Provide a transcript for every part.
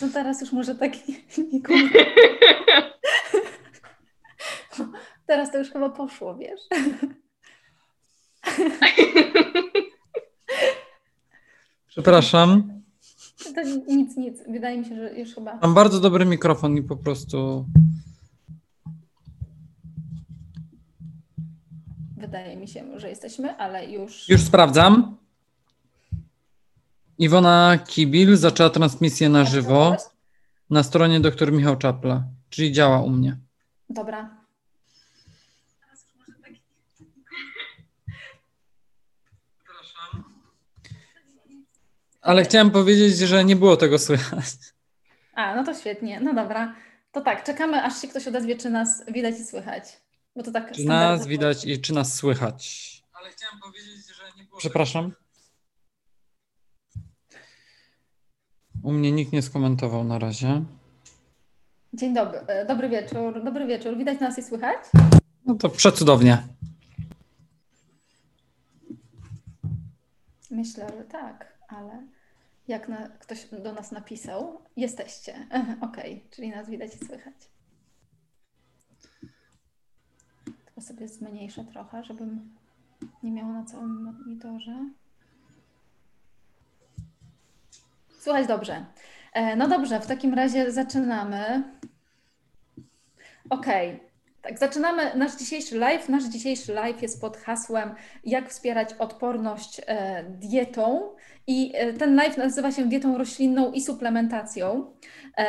co teraz już może tak nikomu... Teraz to już chyba poszło, wiesz? Przepraszam. To nic, nic. Wydaje mi się, że już chyba. Mam bardzo dobry mikrofon i po prostu. Wydaje mi się, że jesteśmy, ale już. Już sprawdzam. Iwona Kibil zaczęła transmisję na żywo na stronie dr Michał Czapla, czyli działa u mnie. Dobra. Ale chciałem powiedzieć, że nie było tego słychać. A, no to świetnie. No dobra. To tak, czekamy, aż się ktoś odezwie, czy nas widać i słychać. Bo to tak Czy nas widać i czy nas słychać. Ale chciałem powiedzieć, że nie było. Przepraszam. U mnie nikt nie skomentował na razie. Dzień dobry, e, dobry wieczór, dobry wieczór. Widać nas i słychać? No to przecudownie. Myślę, że tak, ale jak na, ktoś do nas napisał, jesteście. Okej, okay, czyli nas widać i słychać. Tylko sobie zmniejszę trochę, żebym nie miała na całym monitorze. Słuchaj dobrze. E, no dobrze, w takim razie zaczynamy. Okej. Okay. Tak, zaczynamy nasz dzisiejszy live. Nasz dzisiejszy live jest pod hasłem Jak wspierać odporność e, dietą. I e, ten live nazywa się dietą roślinną i suplementacją.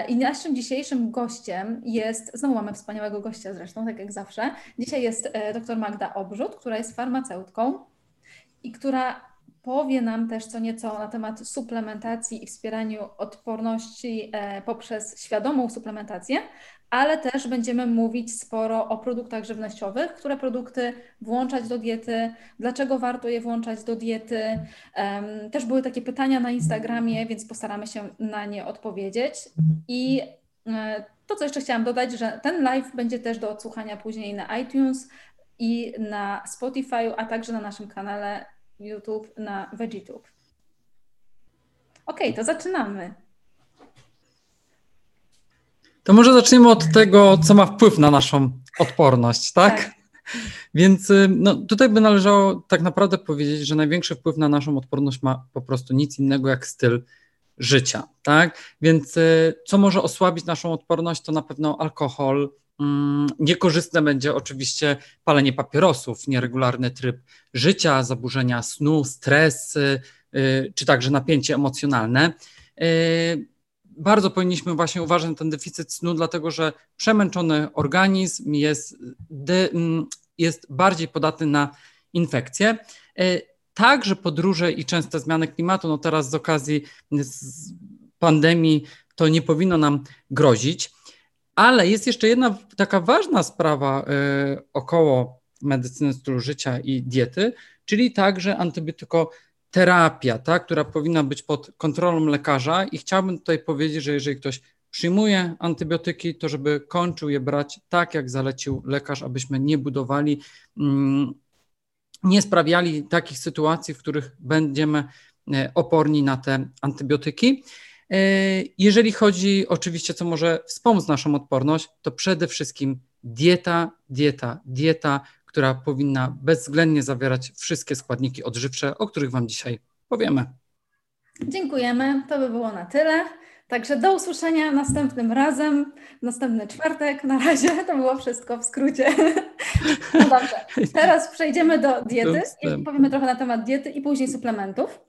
I naszym dzisiejszym gościem jest, znowu mamy wspaniałego gościa zresztą, tak jak zawsze. Dzisiaj jest dr Magda Obrzut, która jest farmaceutką i która powie nam też co nieco na temat suplementacji i wspieraniu odporności e, poprzez świadomą suplementację, ale też będziemy mówić sporo o produktach żywnościowych, które produkty włączać do diety, dlaczego warto je włączać do diety. Też były takie pytania na Instagramie, więc postaramy się na nie odpowiedzieć. I e, to, co jeszcze chciałam dodać, że ten live będzie też do odsłuchania później na iTunes i na Spotify, a także na naszym kanale YouTube na VeggieTube. Ok, to zaczynamy. To może zaczniemy od tego, co ma wpływ na naszą odporność, tak? tak. Więc y, no, tutaj by należało tak naprawdę powiedzieć, że największy wpływ na naszą odporność ma po prostu nic innego jak styl życia, tak? Więc y, co może osłabić naszą odporność, to na pewno alkohol, niekorzystne będzie oczywiście palenie papierosów, nieregularny tryb życia, zaburzenia snu, stres, y, czy także napięcie emocjonalne. Y, bardzo powinniśmy właśnie uważać na ten deficyt snu, dlatego że przemęczony organizm jest, mm, jest bardziej podatny na infekcje. Y, także podróże i częste zmiany klimatu, no teraz z okazji pandemii to nie powinno nam grozić. Ale jest jeszcze jedna taka ważna sprawa y, około medycyny stylu życia i diety, czyli także antybiotykoterapia, tak, która powinna być pod kontrolą lekarza. I chciałbym tutaj powiedzieć, że jeżeli ktoś przyjmuje antybiotyki, to żeby kończył je brać tak, jak zalecił lekarz, abyśmy nie budowali, mm, nie sprawiali takich sytuacji, w których będziemy e, oporni na te antybiotyki. E, jeżeli chodzi oczywiście, co może wspomóc naszą odporność, to przede wszystkim dieta, dieta, dieta, która powinna bezwzględnie zawierać wszystkie składniki odżywcze, o których Wam dzisiaj powiemy. Dziękujemy. To by było na tyle. Także do usłyszenia następnym razem, następny czwartek. Na razie to było wszystko w skrócie. No dobrze. Teraz przejdziemy do diety i powiemy trochę na temat diety i później suplementów.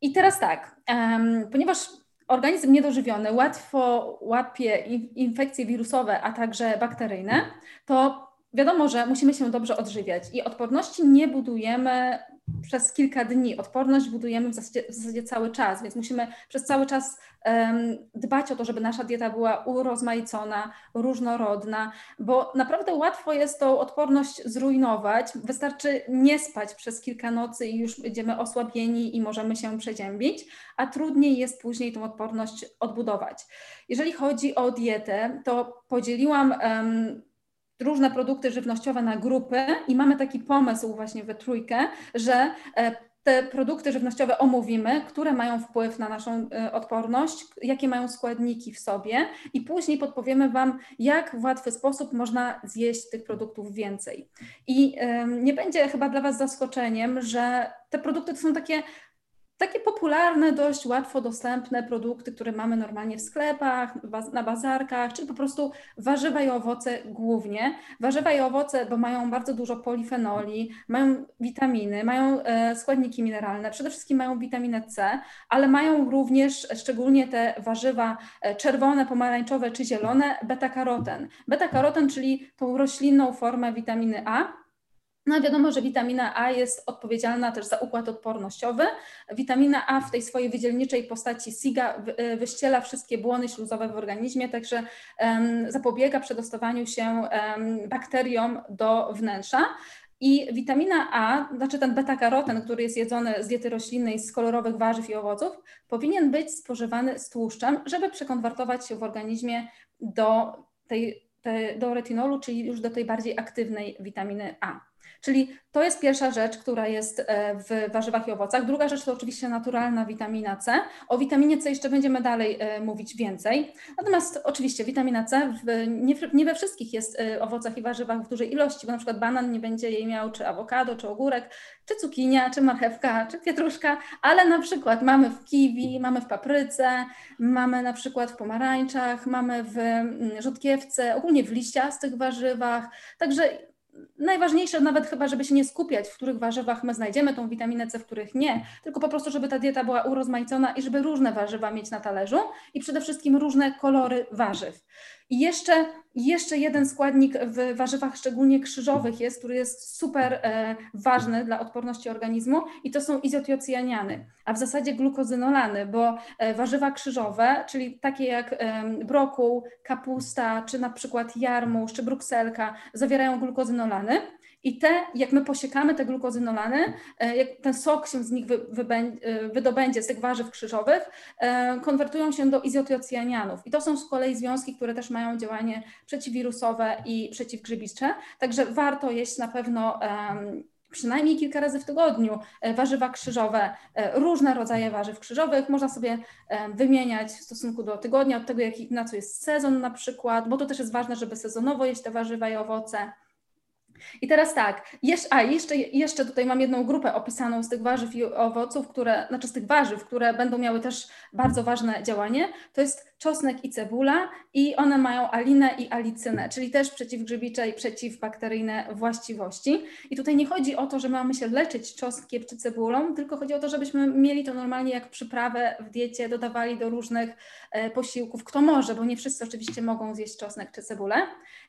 I teraz tak, um, ponieważ organizm niedożywiony łatwo łapie infekcje wirusowe, a także bakteryjne, to wiadomo, że musimy się dobrze odżywiać i odporności nie budujemy przez kilka dni. Odporność budujemy w zasadzie, w zasadzie cały czas, więc musimy przez cały czas um, dbać o to, żeby nasza dieta była urozmaicona, różnorodna, bo naprawdę łatwo jest tą odporność zrujnować. Wystarczy nie spać przez kilka nocy i już będziemy osłabieni i możemy się przeziębić, a trudniej jest później tą odporność odbudować. Jeżeli chodzi o dietę, to podzieliłam um, różne produkty żywnościowe na grupy i mamy taki pomysł właśnie we trójkę, że e, te produkty żywnościowe omówimy, które mają wpływ na naszą e, odporność, jakie mają składniki w sobie i później podpowiemy Wam, jak w łatwy sposób można zjeść tych produktów więcej. I nie będzie chyba dla Was zaskoczeniem, że te produkty to są takie takie popularne, dość łatwo dostępne produkty, które mamy normalnie w sklepach, na bazarkach, czyli po prostu warzywa i owoce głównie. Warzywa i owoce, bo mają bardzo dużo polifenoli, mają witaminy, mają e, składniki mineralne, przede wszystkim mają witaminę C, ale mają również, szczególnie te warzywa e, czerwone, pomarańczowe czy zielone, beta-karoten. Beta-karoten, czyli tą roślinną formę witaminy A, no wiadomo, że witamina A jest odpowiedzialna też za układ odpornościowy. Witamina A w tej swojej wydzielniczej postaci SIGA y, wyściela wszystkie błony śluzowe w organizmie, także zapobiega przedostawaniu się bakteriom do wnętrza. I witamina A, znaczy ten beta-karoten, który jest jedzony z diety roślinnej, z kolorowych warzyw i owoców, powinien być spożywany z tłuszczem, żeby przekonwertować się w organizmie do, tej, do retinolu, czyli już do tej bardziej aktywnej witaminy A. Czyli to jest pierwsza rzecz, która jest e, w warzywach i owocach. Druga rzecz to oczywiście naturalna witamina C. O witaminie C jeszcze będziemy dalej e, mówić więcej. Natomiast oczywiście witamina C w, nie, nie, we wszystkich jest e, owocach i warzywach w dużej ilości, bo na przykład banan nie będzie jej miał, czy awokado, czy ogórek, czy cukinia, czy marchewka, czy pietruszka, ale na przykład mamy w kiwi, mamy w papryce, mamy na przykład w pomarańczach, mamy w mm, rzodkiewce, ogólnie w liściastych warzywach. Także najważniejsze nawet chyba, żeby się nie skupiać, w których warzywach my znajdziemy tą witaminę C, w których nie, tylko po prostu, żeby ta dieta była urozmaicona i żeby różne warzywa mieć na talerzu i przede wszystkim różne kolory warzyw. I jeszcze, jeszcze jeden składnik w warzywach, szczególnie krzyżowych jest, który jest super e, ważny dla odporności organizmu i to są izotiocyaniany, a w zasadzie glukozynolany, bo e, warzywa krzyżowe, czyli takie jak brokuł, kapusta, czy na przykład jarmuż, czy brukselka, zawierają glukozynolany i te, jak my posiekamy te glukozynolany, e, jak ten sok się z nich e, wydobędzie, z tych warzyw krzyżowych, e, konwertują się do izotiocyanianów. I to są z kolei związki, które też mają działanie przeciwwirusowe i przeciwgrzybicze. Także warto jeść na pewno przynajmniej kilka razy w tygodniu warzywa krzyżowe, różne rodzaje warzyw krzyżowych. Można sobie wymieniać w stosunku do tygodnia, od tego, jaki, na co jest sezon na przykład, bo to też jest ważne, żeby sezonowo jeść te warzywa i owoce. I teraz tak, jeszcze, a jeszcze, jeszcze tutaj mam jedną grupę opisaną z tych warzyw i owoców, które, znaczy z tych warzyw, które będą miały też bardzo ważne działanie. To jest czosnek i cebula i one mają alinę i alicynę, czyli też przeciwgrzybicze i przeciwbakteryjne właściwości. I tutaj nie chodzi o to, że mamy się leczyć czosnkiem czy cebulą, tylko chodzi o to, żebyśmy mieli to normalnie jak przyprawę w diecie, dodawali do różnych e, posiłków, kto może, bo nie wszyscy oczywiście mogą zjeść czosnek czy cebulę.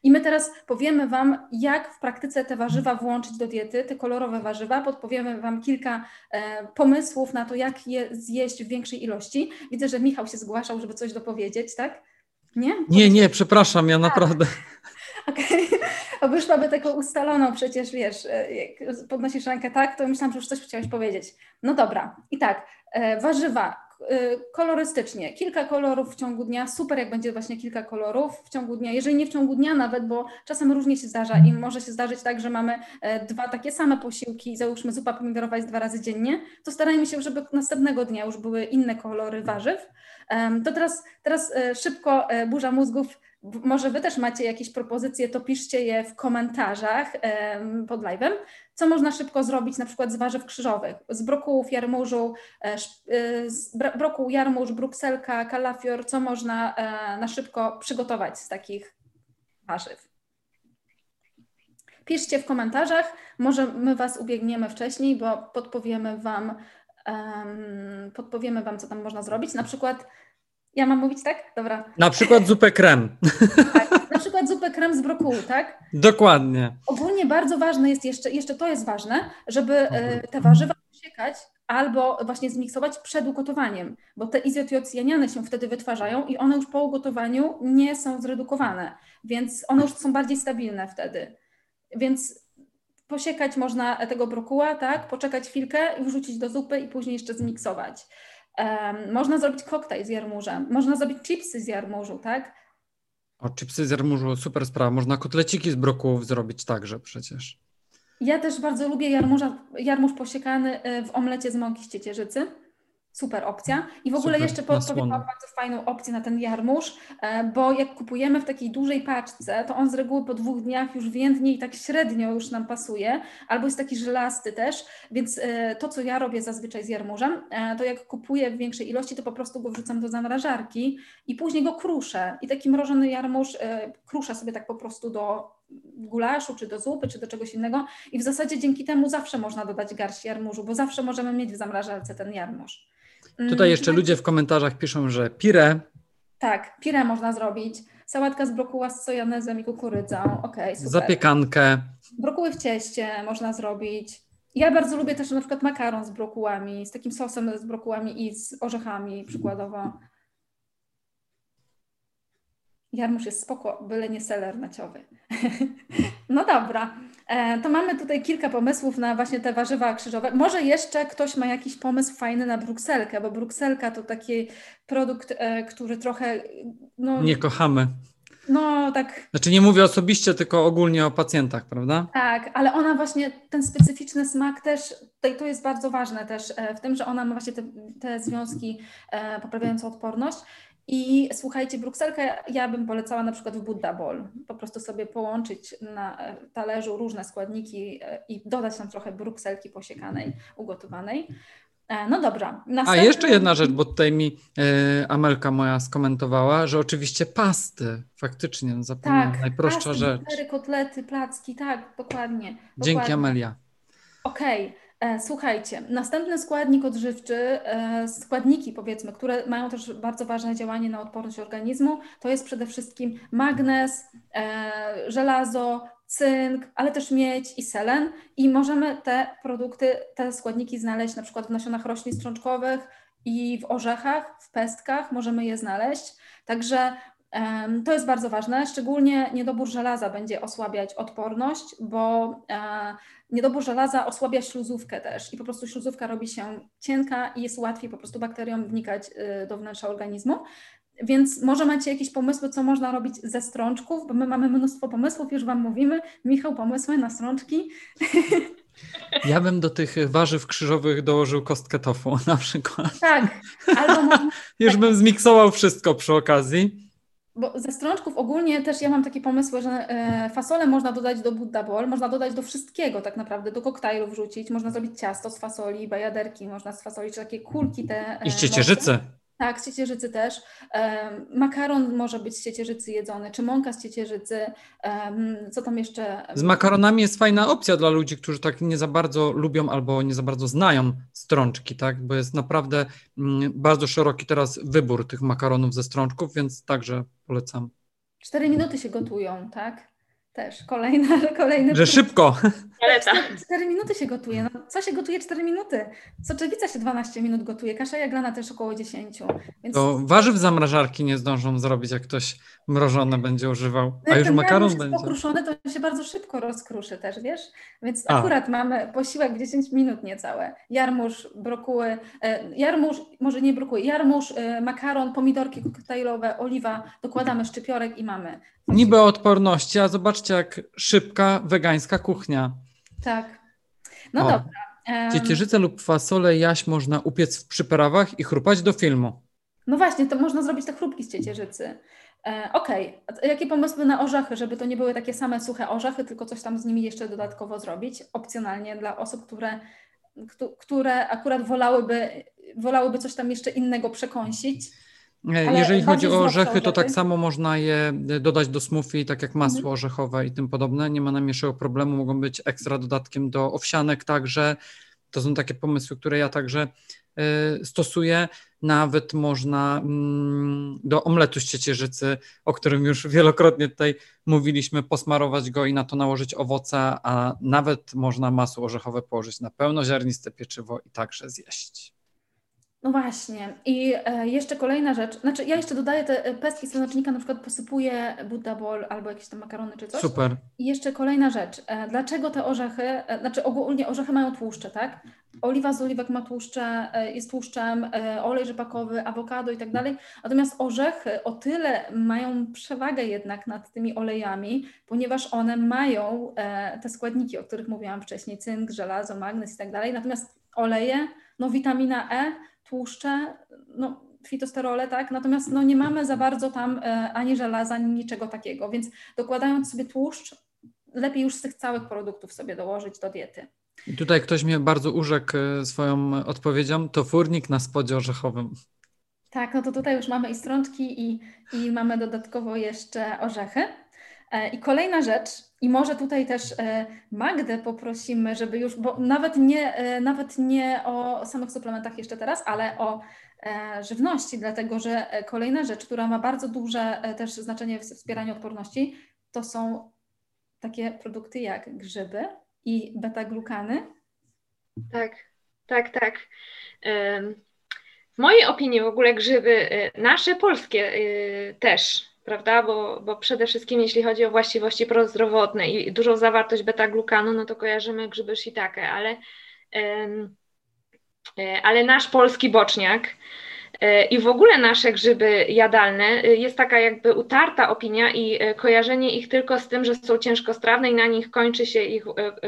I my teraz powiemy Wam, jak w praktyce te warzywa włączyć do diety, te kolorowe warzywa, podpowiemy Wam kilka e, pomysłów na to, jak je zjeść w większej ilości. Widzę, że Michał się zgłaszał, żeby coś dopowiedzieć powiedzieć, tak? Nie? Nie, nie, przepraszam, ja naprawdę. Okej, okay. bo już mamy taką ustaloną przecież, wiesz, e, jak podnosisz rękę tak, to myślałam, że już coś chciałeś powiedzieć. No dobra, i tak, e, warzywa, kolorystycznie, kilka kolorów w ciągu dnia, super jak będzie właśnie kilka kolorów w ciągu dnia, jeżeli nie w ciągu dnia nawet, bo czasem różnie się zdarza i może się zdarzyć tak, że mamy dwa takie same posiłki, załóżmy zupa pomidorowa jest dwa razy dziennie, to starajmy się, żeby następnego dnia już były inne kolory warzyw, to teraz, teraz e, szybko e, burza mózgów. Może Wy też macie jakieś propozycje, to piszcie je w komentarzach pod live'em. Co można szybko zrobić na przykład z warzyw krzyżowych? Z brokułów, jarmużu, e, z brokuł, jarmuż, brukselka, kalafior, co można na szybko przygotować z takich warzyw? Piszcie w komentarzach, może my Was ubiegniemy wcześniej, bo podpowiemy Wam, podpowiemy Wam, co tam można zrobić. Na przykład ja mam mówić tak? Dobra. Na przykład zupę krem. Tak, na przykład zupę krem z brokułu, tak? Dokładnie. Ogólnie bardzo ważne jest jeszcze, jeszcze to jest ważne, żeby e, te warzywa posiekać albo właśnie zmiksować przed ugotowaniem, bo te izotiocyaniany się wtedy wytwarzają i one już po ugotowaniu nie są zredukowane, więc one już są bardziej stabilne wtedy. Więc posiekać można tego brokuła, tak? Poczekać chwilkę i wrzucić do zupy i później jeszcze zmiksować. Um, można zrobić koktajl z jarmużem, można zrobić chipsy z jarmużu, tak? O, chipsy z jarmużu, super sprawa. Można kotleciki z brokułów zrobić także przecież. Ja też bardzo lubię jarmuża, jarmuż posiekany w omlecie z mąki z ciecierzycy. Super opcja. I w ogóle Super, jeszcze powiedziałam bardzo fajną opcję na ten jarmuż, e, bo jak kupujemy w takiej dużej paczce, to on z reguły po dwóch dniach już więdnie i tak średnio już nam pasuje, albo jest taki żelasty też, więc e, to, co ja robię zazwyczaj z jarmużem, e, to jak kupuję w większej ilości, to po prostu go wrzucam do zamrażarki i później go kruszę. I taki mrożony jarmuż kruszę sobie tak po prostu do gulaszu, czy do zupy, czy do czegoś innego i w zasadzie dzięki temu zawsze można dodać garść jarmużu, bo zawsze możemy mieć w zamrażarce ten jarmuż. Tutaj jeszcze mm, ludzie w komentarzach piszą, że pire. Tak, pire można zrobić. Sałatka z brokuła z sojanezem i kukurydzą. Okay, super. Zapiekankę. Brokuły w cieście można zrobić. Ja bardzo lubię też na przykład makaron z brokułami, z takim sosem z brokułami i z orzechami przykładowo. Jarmuż jest spoko, byle nie seler naciowy. no dobra, to mamy tutaj kilka pomysłów na właśnie te warzywa krzyżowe. Może jeszcze ktoś ma jakiś pomysł fajny na brukselkę, bo brukselka to taki produkt, e, który trochę... No, nie kochamy. No tak. Znaczy nie mówię osobiście, tylko ogólnie o pacjentach, prawda? Tak, ale ona właśnie, ten specyficzny smak też, to jest bardzo ważne też e, w tym, że ona ma właśnie te, te związki poprawiające odporność i słuchajcie, brukselkę ja bym polecała na przykład w Buddha Bowl. Po prostu sobie połączyć na talerzu różne składniki e, i dodać tam trochę brukselki posiekanej, ugotowanej. E, no dobra. Następny... A jeszcze jedna rzecz, bo tutaj mi e, Amelka moja skomentowała, że oczywiście pasty, faktycznie, no zapomniałam, tak, najprostsza pasty, rzecz. Cztery kotlety, placki, tak, dokładnie. Dzięki dokładnie. Amelia. Okej. Okay. E, słuchajcie, następny składnik odżywczy, e, składniki powiedzmy, które mają też bardzo ważne działanie na odporność organizmu, to jest przede wszystkim magnez, e, żelazo, cynk, ale też miedź i selen i możemy te produkty, te składniki znaleźć na przykład w nasionach roślin strączkowych i w orzechach, w pestkach możemy je znaleźć. Także to jest bardzo ważne, szczególnie niedobór żelaza będzie osłabiać odporność, bo niedobór żelaza osłabia śluzówkę też i po prostu śluzówka robi się cienka i jest łatwiej po prostu bakteriom wnikać y, do wnętrza organizmu. Więc może macie jakieś pomysły, co można robić ze strączków, bo my mamy mnóstwo pomysłów, już Wam mówimy. Michał, pomysły na strączki? Ja bym do tych warzyw krzyżowych dołożył kostkę tofu na przykład. Tak, albo można... Już bym zmiksował wszystko przy okazji. Bo ze strączków ogólnie też ja mam takie pomysły, że e, fasolę można dodać do Buddha Bowl, można dodać do wszystkiego tak naprawdę, do koktajlu wrzucić, można zrobić ciasto z fasoli, bajaderki można z fasoli, czy takie kulki te. E, I z ciecierzycy. Tak, z ciecierzycy też. Makaron może być z ciecierzycy jedzony, czy mąka z ciecierzycy. Co tam jeszcze? Z makaronami jest fajna opcja dla ludzi, którzy tak nie za bardzo lubią albo nie za bardzo znają strączki, tak? Bo jest naprawdę mm, bardzo szeroki teraz wybór tych makaronów ze strączków, więc także polecam. Cztery minuty się gotują, tak? Też kolejna, kolejny. Że szybko. Cztery, 4 minuty się gotuje. No, co się gotuje 4 minuty? Soczewica się 12 minut gotuje, kasza jaglana też około 10. Więc... To warzyw zamrażarki nie zdążą zrobić, jak ktoś mrożone będzie używał. A już makaron będzie. pokruszony, to się bardzo szybko rozkruszy też, wiesz? Więc A. akurat mamy posiłek w 10 minut niecałe. Jarmuż, brokuły, e, jarmuż, może nie brokuły, jarmuż, e, makaron, pomidorki koktajlowe, oliwa, dokładamy szczypiorek i mamy. Niby odporności, a zobaczcie jak szybka wegańska kuchnia. Tak. No o. dobra. Ciecierzycę lub fasolę jaś można upiec w przyprawach i chrupać do filmu. No właśnie, to można zrobić te chrupki z ciecierzycy. E, Okej, okay. jakie pomysły na orzechy, żeby to nie były takie same suche orzechy, tylko coś tam z nimi jeszcze dodatkowo zrobić, opcjonalnie dla osób, które, które akurat wolałyby, wolałyby coś tam jeszcze innego przekąsić. Ale Jeżeli chodzi o orzechy, to tak samo można je dodać do smoothie, tak jak masło mhm. orzechowe i tym podobne. Nie ma najmniejszego problemu, mogą być ekstra dodatkiem do owsianek także. To są takie pomysły, które ja także y, stosuję. Nawet można mm, do omletu z ciecierzycy, o którym już wielokrotnie tutaj mówiliśmy, posmarować go i na to nałożyć owoce, a nawet można masło orzechowe położyć na pełnoziarniste pieczywo i także zjeść. No właśnie. I e, jeszcze kolejna rzecz. Znaczy, ja jeszcze dodaję te e, pestki słonecznika, na przykład posypuję Buddha Bowl albo jakieś tam makarony czy coś. Super. I jeszcze kolejna rzecz. E, dlaczego te orzechy, znaczy ogólnie orzechy mają tłuszcze, tak? Oliwa z oliwek ma tłuszcze, jest tłuszczem, olej rzepakowy, awokado i tak dalej. Natomiast orzechy o tyle mają przewagę jednak nad tymi olejami, ponieważ one mają te składniki, o których mówiłam wcześniej, cynk, żelazo, magnez i tak dalej. Natomiast oleje, no witamina E, tłuszcze, no, fitosterole, tak? Natomiast no, nie mamy za bardzo tam e, ani żelaza, ani niczego takiego, więc dokładając sobie tłuszcz, lepiej już z tych całych produktów sobie dołożyć do diety. I tutaj ktoś mnie bardzo urzekł e, swoją odpowiedzią, to furnik na spodzie orzechowym. Tak, no to tutaj już mamy i strączki i, i mamy dodatkowo jeszcze orzechy. E, I kolejna rzecz, i może tutaj też e, Magdę poprosimy, żeby już, bo nawet nie, e, nawet nie o samych suplementach jeszcze teraz, ale o żywności, dlatego że kolejna rzecz, która ma bardzo duże też znaczenie w wspieraniu odporności, to są takie produkty jak grzyby i beta-glukany. Tak, tak, tak. W mojej opinii w ogóle grzyby, nasze polskie też, prawda? Bo, bo przede wszystkim jeśli chodzi o właściwości prozdrowotne i dużą zawartość beta-glukanu, no to kojarzymy grzyby shiitake, ale, e, ale nasz polski boczniak e, i w ogóle nasze grzyby jadalne e, jest taka jakby utarta opinia i kojarzenie ich tylko z tym, że są ciężkostrawne i na nich kończy się ich,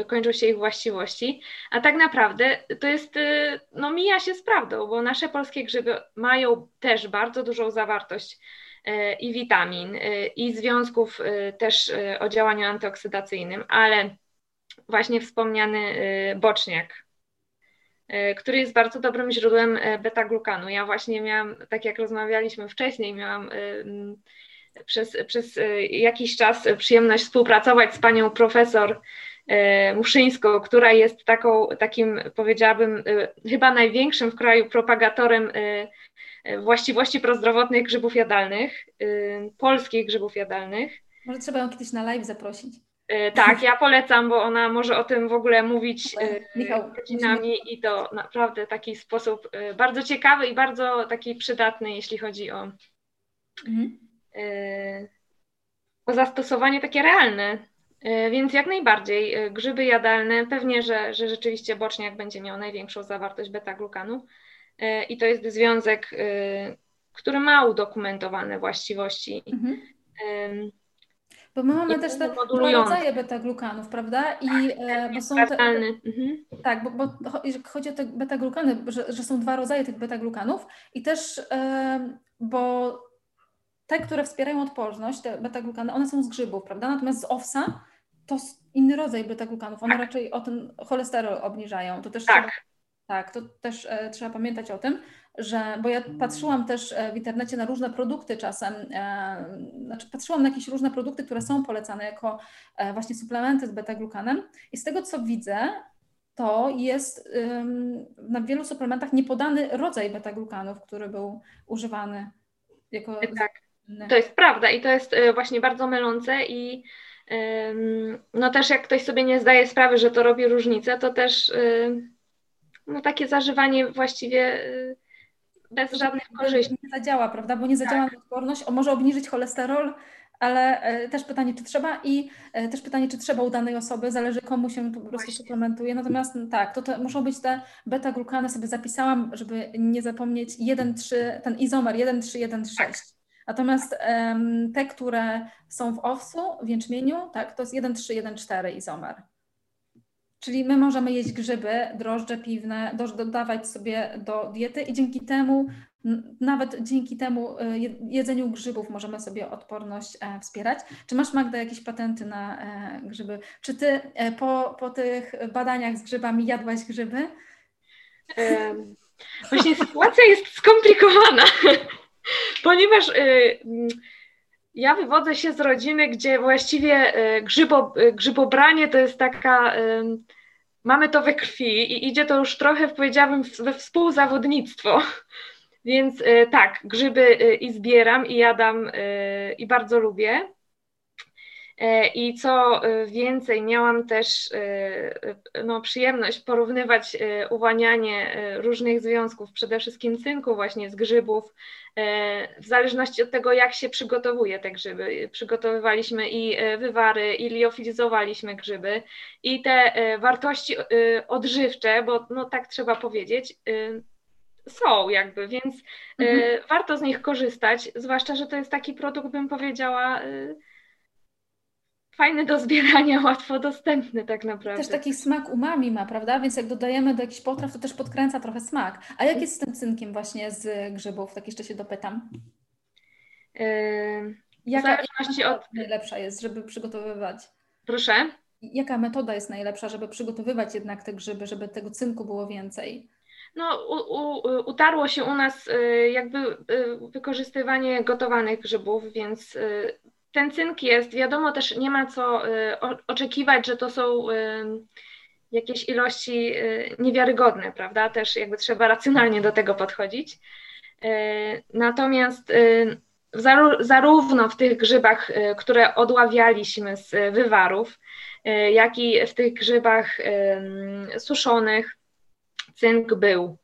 kończą się ich właściwości, a tak naprawdę to jest, no mija się z prawdą, bo nasze polskie grzyby mają też bardzo dużą zawartość i witamin, e, i związków e, też o działaniu antyoksydacyjnym, ale właśnie wspomniany boczniak, który jest bardzo dobrym źródłem beta-glukanu. Ja właśnie miałam, tak jak rozmawialiśmy wcześniej, miałam przez, przez jakiś czas przyjemność współpracować z panią profesor Muszyńską, która jest taką, takim, powiedziałabym, chyba największym w kraju propagatorem właściwości prozdrowotnych grzybów jadalnych, y, polskich grzybów jadalnych. Może trzeba ją kiedyś na live zaprosić. Y, tak, ja polecam, bo ona może o tym w ogóle mówić y, Michał, godzinami i to naprawdę taki sposób bardzo ciekawy i bardzo taki przydatny, jeśli chodzi o, mhm. o zastosowanie takie realne. Więc jak najbardziej grzyby jadalne, pewnie, że, że rzeczywiście boczniak będzie miał największą zawartość beta-glukanu. E, i to jest związek, e, który ma udokumentowane właściwości. Mhm. Bo my mamy też te dwa rodzaje beta-glukanów, prawda? I tak, e, bo są te, mhm. Tak, bo, bo chodzi o te beta-glukany, że, że, są dwa rodzaje tych beta-glukanów i też, bo te, które wspierają odporność, te beta-glukany, one są z grzybów, prawda? Natomiast z owsa to inny rodzaj beta-glukanów. One tak. raczej o ten cholesterol obniżają. To też tak. trzeba tak, to też e, trzeba pamiętać o tym, że, bo ja patrzyłam też e, w internecie na różne produkty czasem, e, znaczy patrzyłam na jakieś różne produkty, które są polecane jako e, właśnie suplementy z beta-glukanem i z tego co widzę, to jest na wielu suplementach niepodany rodzaj beta-glukanów, który był używany jako... Tak, to jest prawda i to jest e, właśnie bardzo mylące i no też jak ktoś sobie nie zdaje sprawy, że to robi różnicę, to też no takie zażywanie właściwie y, bez żadnych korzyści. Nie zadziała, prawda? Bo nie zadziała tak. odporność, o, może obniżyć cholesterol, ale e, też pytanie, czy trzeba i e, też pytanie, czy trzeba u danej osoby, zależy komu się po prostu Właśnie. suplementuje. Natomiast no, tak, to, to muszą być te beta-glukany, sobie zapisałam, żeby nie zapomnieć 1,3, ten izomer 1,3, Tak. Natomiast um, te, które są w owsu, w jęczmieniu, tak, to jest 1,3, 1,4 izomer. Czyli my możemy jeść grzyby, drożdże piwne, dodawać sobie do diety i dzięki temu, nawet dzięki temu y, jedzeniu grzybów możemy sobie odporność e, wspierać. Czy masz Magda jakieś patenty na e, grzyby? Czy ty e, po, po tych badaniach z grzybami jadłaś grzyby? Właśnie sytuacja jest skomplikowana, ponieważ y, ja wywodzę się z rodziny, gdzie właściwie grzybo, grzybobranie to jest taka mamy to we krwi i idzie to już trochę, powiedziałabym, we współzawodnictwo. Więc y, tak, grzyby y, i zbieram, i jadam, y, i bardzo lubię. E, I co e, więcej, miałam też e, no, przyjemność porównywać uwalnianie różnych związków, przede wszystkim cynku właśnie z grzybów, w zależności od tego, jak się przygotowuje te grzyby. Przygotowywaliśmy i wywary, i liofilizowaliśmy grzyby i te wartości odżywcze, bo no, tak trzeba powiedzieć, są jakby, więc mhm. warto z nich korzystać, zwłaszcza, że to jest taki produkt, bym powiedziała, fajny do zbierania, łatwo dostępny tak naprawdę. Też taki smak umami ma, prawda? Więc jak dodajemy do jakichś potraw, to też podkręca trochę smak. A jak jest z tym cynkiem właśnie z grzybów? Tak jeszcze się dopytam. Yy, jaka, jaka od... najlepsza jest, żeby przygotowywać? Proszę? Jaka metoda jest najlepsza, żeby przygotowywać jednak te grzyby, żeby tego cynku było więcej? No, u, u, utarło się u nas y, jakby y, wykorzystywanie gotowanych grzybów, więc y, ten cynk jest, wiadomo też nie ma co y, oczekiwać, że to są y, jakieś ilości y, niewiarygodne, prawda? Też jakby trzeba racjonalnie do tego podchodzić. Natomiast zarówno w tych grzybach, które odławialiśmy z wywarów, jak i w tych grzybach suszonych cynk był.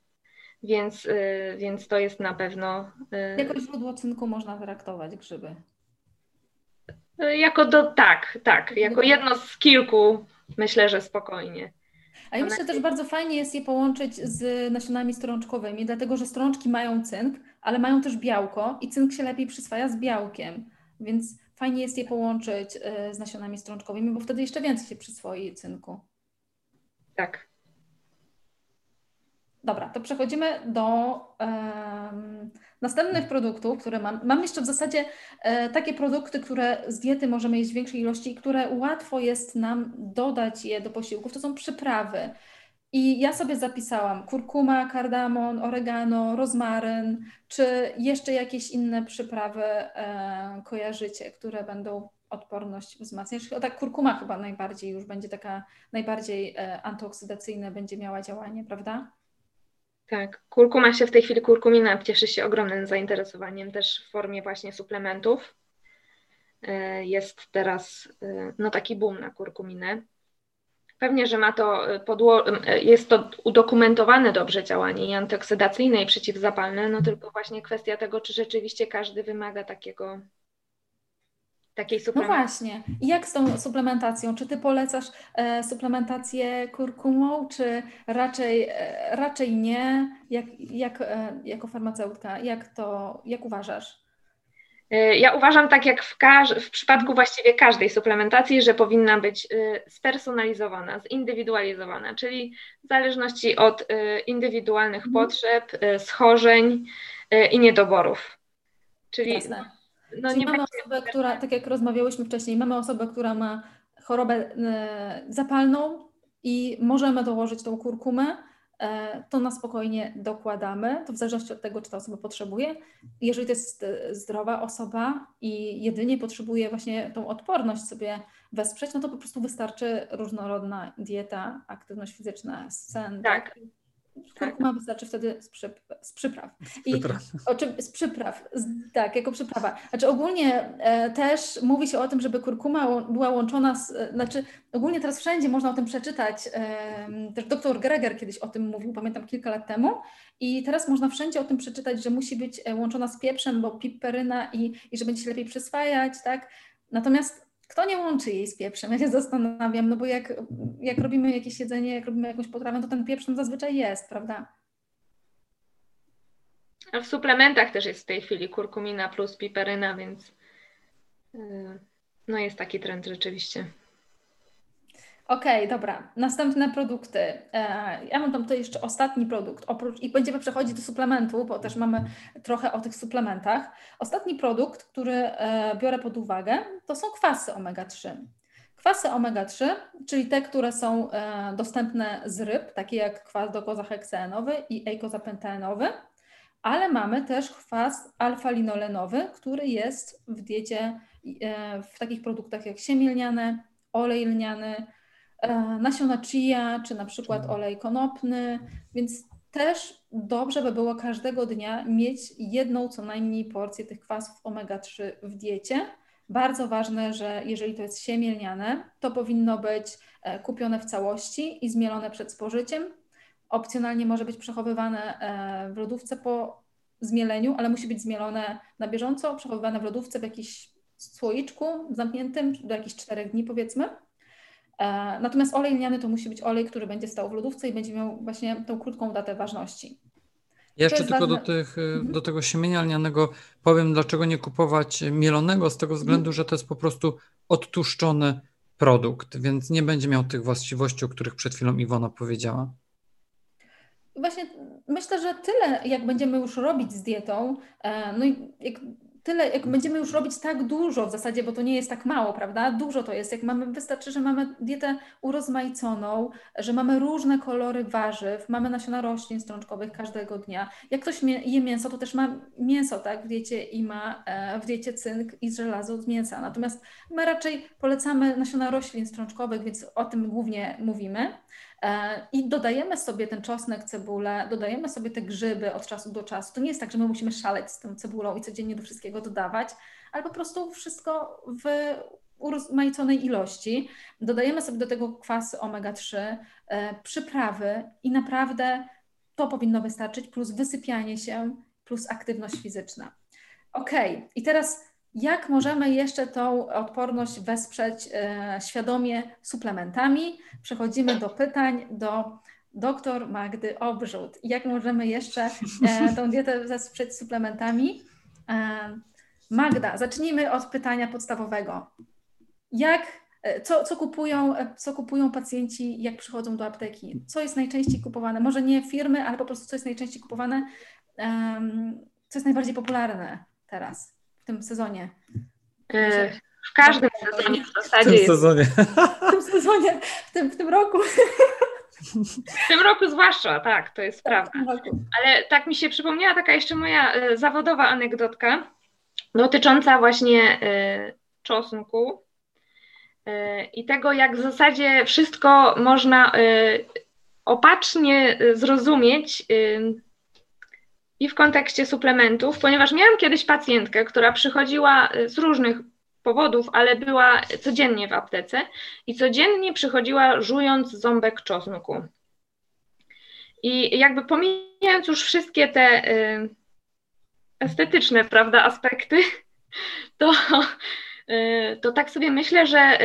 Więc, więc to jest na pewno. Jako źródło cynku można traktować grzyby. Jako do, tak, tak, jako jedno z kilku myślę, że spokojnie. A ja myślę że też bardzo fajnie jest je połączyć z nasionami strączkowymi, dlatego że strączki mają cynk, ale mają też białko i cynk się lepiej przyswaja z białkiem, więc fajnie jest je połączyć e, z nasionami strączkowymi, bo wtedy jeszcze więcej się przyswoi cynku. Tak. Dobra, to przechodzimy do um, następnych produktów, które mam. Mam jeszcze w zasadzie e, takie produkty, które z diety możemy jeść w większej ilości i które łatwo jest nam dodać je do posiłków. To są przyprawy. I ja sobie zapisałam kurkuma, kardamon, oregano, rozmaryn, czy jeszcze jakieś inne przyprawy e, kojarzycie, które będą odporność wzmacniać. O tak, kurkuma chyba najbardziej już będzie taka, najbardziej e, antyoksydacyjna będzie miała działanie, prawda? Tak, kurkuma się w tej chwili, kurkumina cieszy się ogromnym zainteresowaniem też w formie właśnie suplementów. E, jest teraz e, no taki boom na kurkuminę. Pewnie, że ma to e, podło- jest to udokumentowane dobrze działanie i antyoksydacyjne i przeciwzapalne, no tylko właśnie kwestia tego, czy rzeczywiście każdy wymaga takiego takiej suplementacji. No właśnie. I jak z tą suplementacją? Czy ty polecasz e, suplementację kurkumą, czy raczej, e, raczej nie? Jak, jak, e, jako farmaceutka, jak to, jak uważasz? E, ja uważam tak jak w, w przypadku właściwie każdej suplementacji, że powinna być e, spersonalizowana, zindywidualizowana, czyli w zależności od e, indywidualnych mhm. potrzeb, schorzeń i niedoborów. Czyli Jasne no Czyli nie mamy osobę, która, tak jak rozmawiałyśmy wcześniej, mamy osobę, która ma chorobę e, zapalną i możemy dołożyć tą kurkumę, e, to na spokojnie dokładamy, to w zależności od tego, czy ta osoba potrzebuje. Jeżeli to jest e, zdrowa osoba i jedynie potrzebuje właśnie tą odporność sobie wesprzeć, no to po prostu wystarczy różnorodna dieta, aktywność fizyczna, sen. Tak. Kurkuma tak. wystarczy wtedy z, z przypraw. I, o czym, z przypraw, z, tak, jako przyprawa. Znaczy ogólnie e, też mówi się o tym, żeby kurkuma była łączona z, e, znaczy ogólnie teraz wszędzie można o tym przeczytać, e, też dr Greger kiedyś o tym mówił, pamiętam kilka lat temu i teraz można wszędzie o tym przeczytać, że musi być e, łączona z pieprzem, bo piperyna i, i że będzie się lepiej przyswajać, tak? Natomiast kto nie łączy jej z pieprzem? Ja się zastanawiam, no bo jak, jak robimy jakieś jedzenie, jak robimy jakąś potrawę, to ten pieprz tam zazwyczaj jest, prawda? A w suplementach też jest w tej chwili kurkumina plus piperyna, więc yy, no jest taki trend rzeczywiście. Okej, dobra. Następne produkty. E, ja mam tam tutaj jeszcze ostatni produkt. Oprócz, I będziemy przechodzić do suplementu, bo też mamy trochę o tych suplementach. Ostatni produkt, który e, biorę pod uwagę, to są kwasy omega-3. Kwasy omega-3, czyli te, które są e, dostępne z ryb, takie jak kwas dokozaheksenowy i eikozapentaenowy, ale mamy też kwas alfa-linolenowy, który jest w diecie w takich produktach jak siemię lniane, olej lniany, nasiona chia, czy na przykład olej konopny, więc też dobrze by było każdego dnia mieć jedną co najmniej porcję tych kwasów omega-3 w diecie, Bardzo ważne, że jeżeli to jest siemię lniane, to powinno być e, kupione w całości i zmielone przed spożyciem. Opcjonalnie może być przechowywane e, w lodówce po zmieleniu, ale musi być zmielone na bieżąco, przechowywane w lodówce w jakimś słoiczku zamkniętym do jakichś czterech dni powiedzmy. E, natomiast olej lniany to musi być olej, który będzie stał w lodówce i będzie miał właśnie tą krótką datę ważności. Ja jeszcze tylko do, tych, e, mhm. do tego siemienia lnianego powiem, dlaczego nie kupować mielonego, z tego względu, mhm. że to jest po prostu odtłuszczony produkt, więc nie będzie miał tych właściwości, o których przed chwilą Iwona powiedziała. Właśnie myślę, że tyle, jak będziemy już robić z dietą, e, no i jak tyle, jak będziemy już robić tak dużo w zasadzie, bo to nie jest tak mało, prawda? Dużo to jest. Jak mamy, wystarczy, że mamy dietę urozmaiconą, że mamy różne kolory warzyw, mamy nasiona roślin strączkowych każdego dnia. Jak ktoś je mięso, to też ma mięso, tak? W diecie i ma e, w diecie cynk i żelazo z mięsa. Natomiast my raczej polecamy nasiona roślin strączkowych, więc o tym głównie mówimy. E, I dodajemy sobie ten czosnek, cebulę, dodajemy sobie te grzyby od czasu do czasu. To nie jest tak, że my musimy szaleć z tą cebulą i codziennie do wszystkiego dodawać, ale po prostu wszystko w urozmaiconej ilości. Dodajemy sobie do tego kwasy omega-3, e, przyprawy i naprawdę to powinno wystarczyć, plus wysypianie się, plus aktywność fizyczna. Ok, i teraz jak możemy jeszcze tą odporność wesprzeć e, świadomie suplementami? Przechodzimy do pytań do dr Magdy Obrzut. Jak możemy jeszcze e, tą dietę wesprzeć suplementami? E, Magda, zacznijmy od pytania podstawowego. Jak, co, co, kupują, co kupują pacjenci, jak przychodzą do apteki? Co jest najczęściej kupowane? Może nie firmy, ale po prostu co jest najczęściej kupowane? Co jest najbardziej popularne teraz? W tym sezonie? E, w każdym sezonie w zasadzie. W tym sezonie. W tym sezonie, w tym, w tym roku. W tym roku zwłaszcza, tak, to jest tak, prawda. Ale tak mi się przypomniała taka jeszcze moja e, zawodowa anegdotka dotycząca właśnie e, czosnku i tego, jak w zasadzie wszystko można opatrznie zrozumieć i w kontekście suplementów, ponieważ miałam kiedyś pacjentkę, która przychodziła y, z różnych powodów, ale była codziennie w aptece i codziennie przychodziła żując ząbek czosnku. I jakby pomijając już wszystkie te y, estetyczne, prawda, aspekty, to, y, to tak sobie myślę, że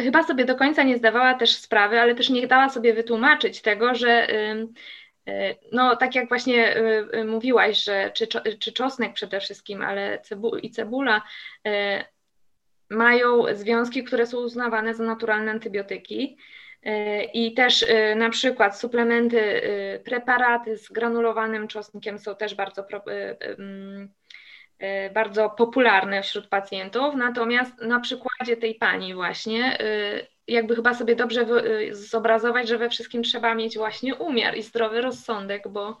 chyba sobie do końca nie zdawała też sprawy, ale też nie dała sobie wytłumaczyć tego, że E, no, tak jak właśnie e, e, mówiłaś, że czy, czy czosnek przede wszystkim, ale cebu i cebula mają związki, które są uznawane za naturalne antybiotyki. I też na przykład suplementy, preparaty z granulowanym czosnkiem są też bardzo, bardzo popularne wśród pacjentów. Natomiast na przykładzie tej pani właśnie jakby chyba sobie dobrze y, zobrazować, że we wszystkim trzeba mieć właśnie umiar i zdrowy rozsądek, bo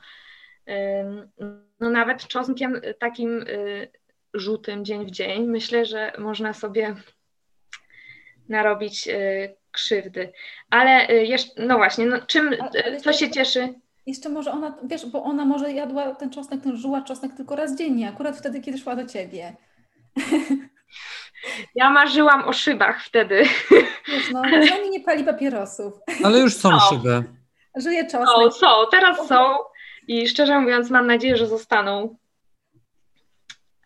no nawet czosnkiem takim y, żółtym dzień w dzień myślę, że można sobie narobić y, krzywdy. Ale jeszcze, no właśnie, no czym, co się cieszy? Jeszcze może ona, wiesz, bo ona może jadła ten czosnek, ten żuła czosnek tylko raz dziennie, akurat wtedy, kiedy szła do ciebie. Ja marzyłam o szybach wtedy. Wiesz, no, oni nie pali papierosów. Ale już są szyby. Żyje czosnek. Są, są, teraz są i szczerze mówiąc mam nadzieję, że zostaną.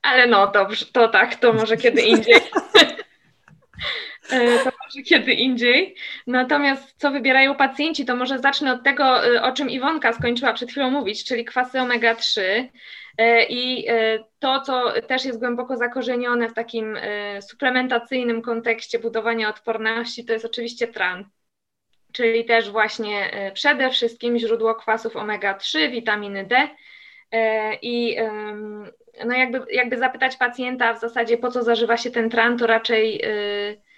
Ale no dobrze, to tak, to może kiedy indziej. E, to może kiedy indziej. Natomiast co wybierają pacjenci, to może zacznę od tego, e, o czym Iwonka skończyła przed chwilą mówić, czyli kwasy omega-3. E, I to, co też jest głęboko zakorzenione w takim suplementacyjnym kontekście budowania odporności, to jest oczywiście tran. Czyli też właśnie przede wszystkim źródło kwasów omega-3, witaminy D. I no jakby, jakby zapytać pacjenta w zasadzie, po co zażywa się ten tran, to raczej Y,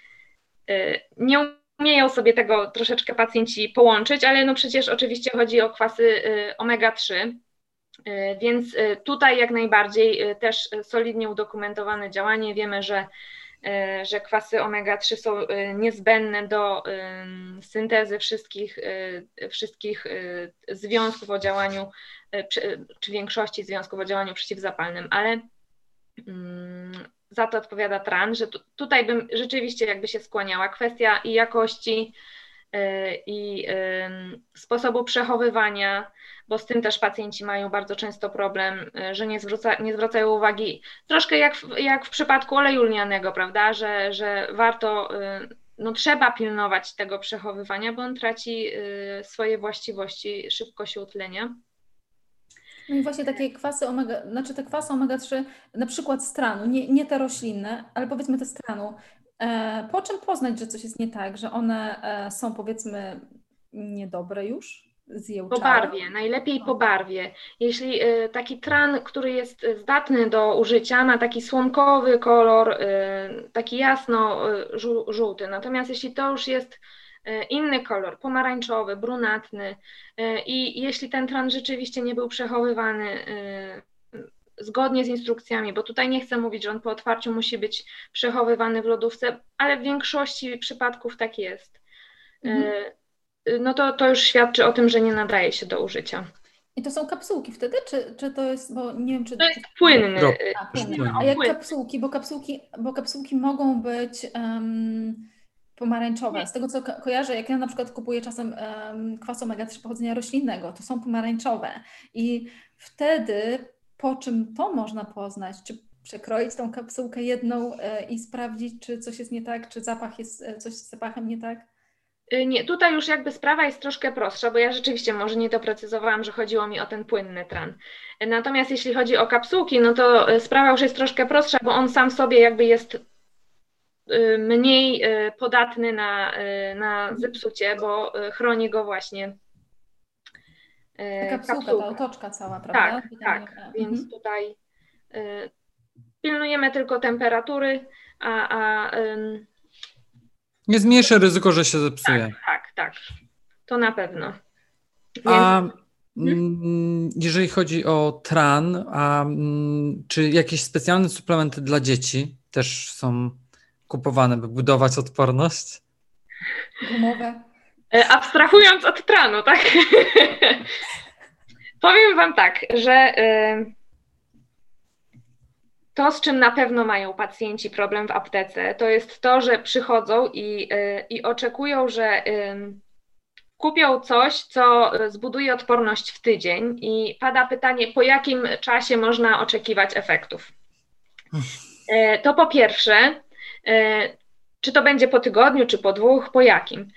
nie umieją sobie tego troszeczkę pacjenci połączyć, ale no przecież oczywiście chodzi o kwasy y, omega-3, y, więc tutaj jak najbardziej też solidnie udokumentowane działanie. Wiemy, że, że kwasy omega-3 są niezbędne do syntezy wszystkich, wszystkich związków o działaniu, czy większości związków o działaniu przeciwzapalnym, ale mm, za to odpowiada tran, że tu, tutaj bym rzeczywiście jakby się skłaniała. Kwestia i jakości, y, i sposobu przechowywania, bo z tym też pacjenci mają bardzo często problem, że nie, zwraca, nie zwracają uwagi, troszkę jak w, jak w przypadku oleju lnianego, prawda, że, że warto no, trzeba pilnować tego przechowywania, bo on traci y, swoje właściwości szybkości utlenia. No i właśnie takie kwasy omega, znaczy te kwasy omega-3, na przykład stranu, nie, nie te roślinne, ale powiedzmy te stranu. E, po czym poznać, że coś jest nie tak, że one e, są powiedzmy niedobre już? Po barwie, najlepiej po barwie. Jeśli y, taki tran, który jest zdatny do użycia, ma taki słomkowy kolor, taki jasno żółty. Natomiast jeśli to już jest inny kolor, pomarańczowy, brunatny i jeśli ten tran rzeczywiście nie był przechowywany zgodnie z instrukcjami, bo tutaj nie chcę mówić, że on po otwarciu musi być przechowywany w lodówce, ale w większości przypadków tak jest. Mhm no to, to już świadczy o tym, że nie nadaje się do użycia. I to są kapsułki wtedy, czy, czy to jest, bo nie wiem, czy... To jest płynny. A, płynny. A jak kapsułki, bo kapsułki, bo kapsułki mogą być um, pomarańczowe. Z tego, co ko kojarzę, jak ja na przykład kupuję czasem um, kwas omega-3 pochodzenia roślinnego, to są pomarańczowe. I wtedy po czym to można poznać? Czy przekroić tą kapsułkę jedną e, i sprawdzić, czy coś jest nie tak, czy zapach jest, e, coś z zapachem nie tak? Y, nie, tutaj już jakby sprawa jest troszkę prostsza, bo ja rzeczywiście może nie doprecyzowałam, że chodziło mi o ten płynny tran. Natomiast jeśli chodzi o kapsułki, no to y, sprawa już jest troszkę prostsza, bo on sam sobie jakby jest mniej podatny na, na zepsucie, bo chroni go właśnie ta kapsułka, kapsułka. ta otoczka cała, prawda? Tak, tak. Mhm. Więc tutaj pilnujemy tylko temperatury, a, a nie zmniejszy ryzyko, że się zepsuje. Tak, tak, tak. To na pewno. Więc... A mm, jeżeli chodzi o tran, a mm, czy jakieś specjalne suplementy dla dzieci też są kupowane, by budować odporność? Gumowe. E, abstrahując od tranu, tak? Powiem Wam tak, że. Y to, z czym na pewno mają pacjenci problem w aptece, to jest to, że przychodzą i, y, i oczekują, że kupią coś, co zbuduje odporność w tydzień, i pada pytanie, po jakim czasie można oczekiwać efektów. E, to po pierwsze, e, czy to będzie po tygodniu, czy po dwóch, po jakim?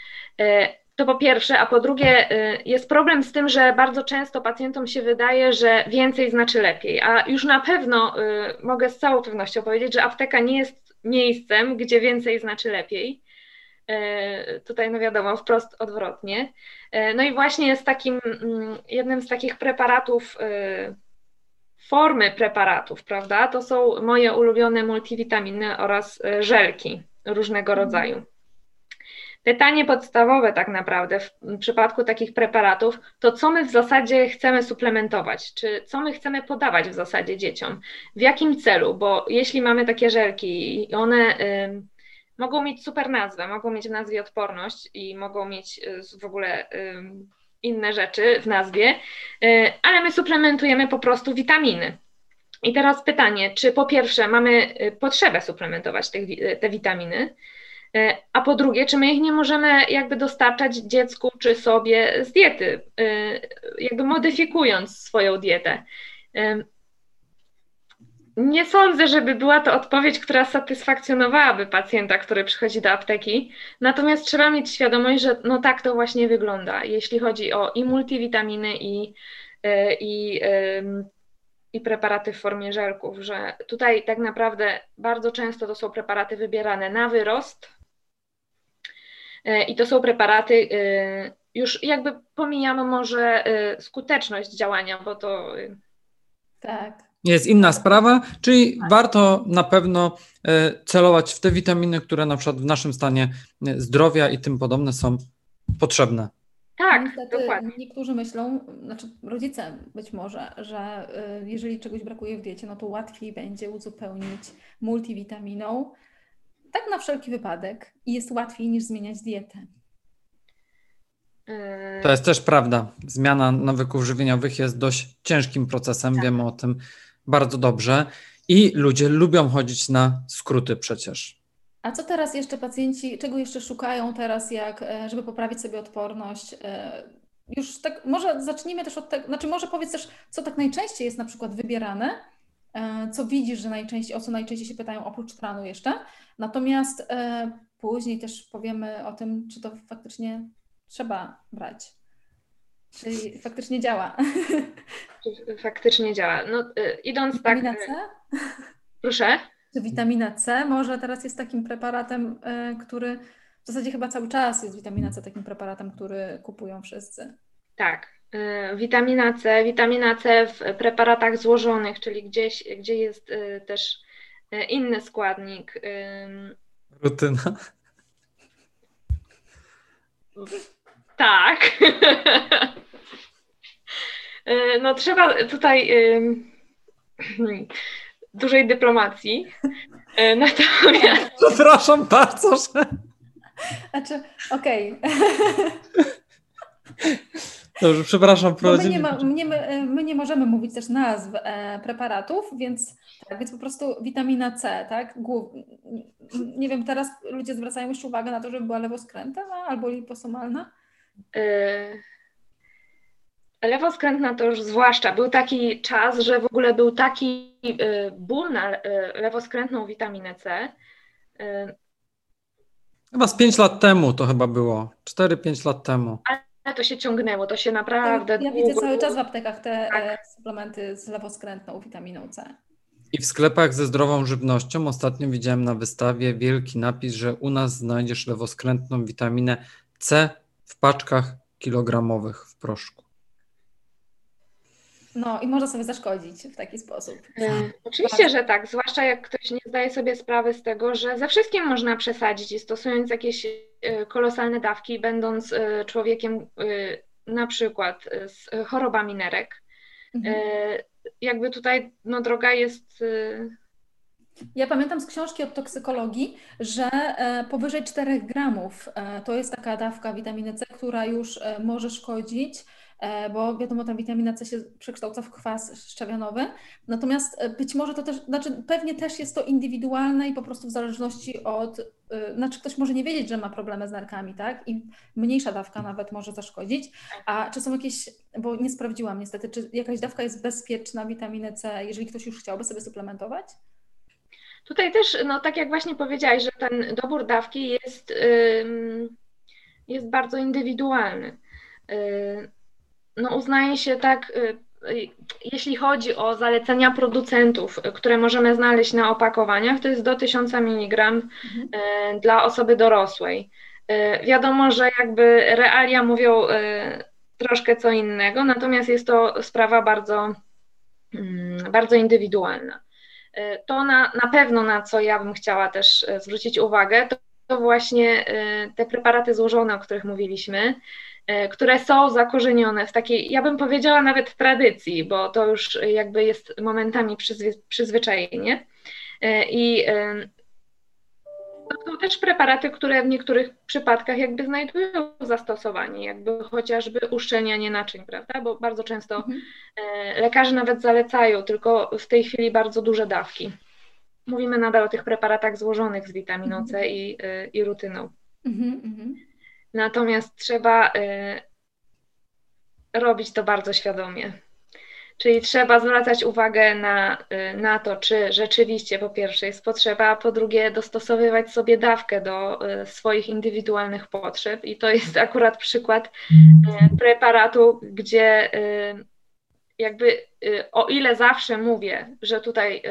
E, to po pierwsze, a po drugie, y, jest problem z tym, że bardzo często pacjentom się wydaje, że więcej znaczy lepiej, a już na pewno mogę z całą pewnością powiedzieć, że apteka nie jest miejscem, gdzie więcej znaczy lepiej. Tutaj, no wiadomo, wprost odwrotnie. No i właśnie jest takim, mm, jednym z takich preparatów, formy preparatów, prawda? To są moje ulubione multivitaminy oraz żelki różnego rodzaju. Pytanie podstawowe tak naprawdę w przypadku takich preparatów, to co my w zasadzie chcemy suplementować, czy co my chcemy podawać w zasadzie dzieciom, w jakim celu, bo jeśli mamy takie żelki i one y, mogą mieć super nazwę, mogą mieć w nazwie odporność i mogą mieć y, w ogóle y, inne rzeczy w nazwie, y, ale my suplementujemy po prostu witaminy. I teraz pytanie, czy po pierwsze mamy y, potrzebę suplementować te, te witaminy, E, a po drugie, czy my ich nie możemy jakby dostarczać dziecku czy sobie z diety, e, jakby modyfikując swoją dietę. E, nie sądzę, żeby była to odpowiedź, która satysfakcjonowałaby pacjenta, który przychodzi do apteki. Natomiast trzeba mieć świadomość, że no tak to właśnie wygląda, jeśli chodzi o i multivitaminy, i, i, i preparaty w formie żelków, że tutaj tak naprawdę bardzo często to są preparaty wybierane na wyrost, E, I to są preparaty, e, już jakby pomijamy może e, skuteczność działania, bo to. Tak. Jest inna sprawa, czyli warto na pewno celować w te witaminy, które na przykład w naszym stanie zdrowia i tym podobne są potrzebne. Tak, Niestety dokładnie. Niektórzy myślą, znaczy rodzice być może, że jeżeli czegoś brakuje w diecie, no to łatwiej będzie uzupełnić multivitaminą, tak na wszelki wypadek i jest łatwiej niż zmieniać dietę. Yy. To jest też prawda. Zmiana nawyków żywieniowych jest dość ciężkim procesem, tak. wiemy o tym bardzo dobrze. I ludzie lubią chodzić na skróty przecież. A co teraz jeszcze pacjenci, czego jeszcze szukają teraz, jak, e, żeby poprawić sobie odporność? E, już tak, może zacznijmy też od tego, znaczy może powiedz też, co tak najczęściej jest na przykład wybierane, e, co widzisz, że najczęściej, o co najczęściej się pytają oprócz tranu jeszcze. Natomiast później też powiemy o tym, czy to faktycznie trzeba brać. Czyli faktycznie działa. Faktycznie działa. No, idąc Witamina tak. C? Proszę. Czy witamina C może teraz jest takim preparatem, e, który w zasadzie chyba cały czas jest witamina C takim preparatem, który kupują wszyscy? Tak. Witamina C, witamina C w preparatach złożonych, czyli gdzieś, gdzie jest też inny składnik. Rutyna. Tak. No trzeba tutaj dużej dyplomacji. E, natomiast. Przepraszam bardzo, że. Znaczy, okej. Okay. Dobrze, przepraszam, my nie, ma, my, nie, my nie możemy mówić też nazw e, preparatów, więc, tak, więc po prostu witamina C, tak? Głów, nie wiem, teraz ludzie zwracają jeszcze uwagę na to, żeby była lewoskrętna albo liposomalna. E, Lewoskrętna to już zwłaszcza. Był taki czas, że w ogóle był taki y, ból na y, lewoskrętną witaminę C. Y, chyba z 5 lat temu to chyba było. 4-5 lat temu. Ale to się ciągnęło, to się naprawdę. Ja, ja widzę cały czas w aptekach te tak. E, suplementy z lewoskrętną witaminą C. I w sklepach ze zdrową żywnością ostatnio widziałem na wystawie wielki napis, że u nas znajdziesz lewoskrętną witaminę C w paczkach kilogramowych w proszku. No i można sobie zaszkodzić w taki sposób. E, oczywiście, że tak, zwłaszcza jak ktoś nie zdaje sobie sprawy z tego, że ze wszystkim można przesadzić i stosując jakieś e, kolosalne dawki, będąc e, człowiekiem na przykład z chorobami nerek. Mhm. Jakby tutaj no, droga jest. Ja pamiętam z książki od toksykologii, że powyżej 4 gramów to jest taka dawka witaminy C, która już może szkodzić E, bo wiadomo, ta witamina C się przekształca w kwas szczawionowy. Natomiast e, być może to też, znaczy pewnie też jest to indywidualne i po prostu w zależności od, e, znaczy ktoś może nie wiedzieć, że ma problemy z nerkami, tak? I mniejsza dawka nawet może zaszkodzić. A czy są jakieś, bo nie sprawdziłam niestety, czy jakaś dawka jest bezpieczna witaminy C, jeżeli ktoś już chciałby sobie suplementować? Tutaj też, no tak jak właśnie powiedziałaś, że ten dobór dawki jest, jest bardzo indywidualny no uznaje się tak, y, y, jeśli chodzi o zalecenia producentów, y, które możemy znaleźć na opakowaniach, to jest do 1000 mg mhm. dla osoby dorosłej. Wiadomo, że jakby realia mówią troszkę co innego, natomiast jest to sprawa bardzo, mm, bardzo indywidualna. To na, na pewno, na co ja bym chciała też zwrócić uwagę, to, to właśnie te preparaty złożone, o których mówiliśmy, które są zakorzenione w takiej, ja bym powiedziała nawet tradycji, bo to już jakby jest momentami przyzwy, przyzwyczajenie. E, I e, to są też preparaty, które w niektórych przypadkach jakby znajdują zastosowanie, jakby chociażby uszczelnianie naczyń, prawda? Bo bardzo często mhm. lekarze nawet zalecają, tylko w tej chwili bardzo duże dawki. Mówimy nadal o tych preparatach złożonych z witaminą C mhm. i, i rutyną. Mhm, mhm. Natomiast trzeba y, robić to bardzo świadomie. Czyli trzeba zwracać uwagę na, y, na to, czy rzeczywiście po pierwsze jest potrzeba, a po drugie dostosowywać sobie dawkę do y, swoich indywidualnych potrzeb. I to jest akurat przykład preparatu, gdzie jakby o ile zawsze mówię, że tutaj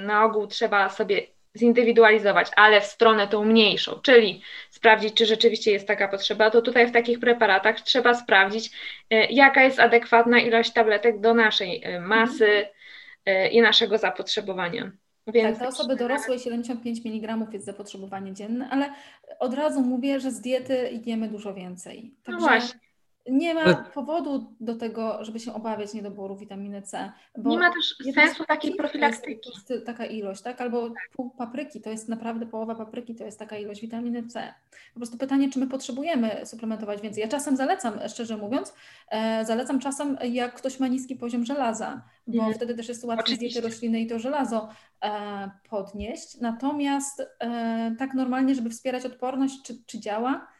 na ogół trzeba sobie zindywidualizować, ale w stronę tą mniejszą, czyli sprawdzić, czy rzeczywiście jest taka potrzeba, to tutaj w takich preparatach trzeba sprawdzić, e, jaka jest adekwatna ilość tabletek do naszej e, masy e, i naszego zapotrzebowania. Więc tak, dla osoby dorosłej 75 mg jest zapotrzebowanie dzienne, ale od razu mówię, że z diety jemy dużo więcej. No Także no właśnie. Nie ma powodu do tego, żeby się obawiać niedoboru witaminy C. nie ma też sensu takiej profilaktyki. To jest taka ilość, tak? Albo pół papryki, to jest naprawdę połowa papryki, to jest taka ilość witaminy C. Po prostu pytanie, czy my potrzebujemy suplementować więcej. Ja czasem zalecam, szczerze mówiąc, e, zalecam czasem, jak ktoś ma niski poziom żelaza, bo mm. wtedy też jest łatwiej z diety roślinnej i to żelazo e, podnieść. Natomiast e, tak normalnie, żeby wspierać odporność, czy, czy działa?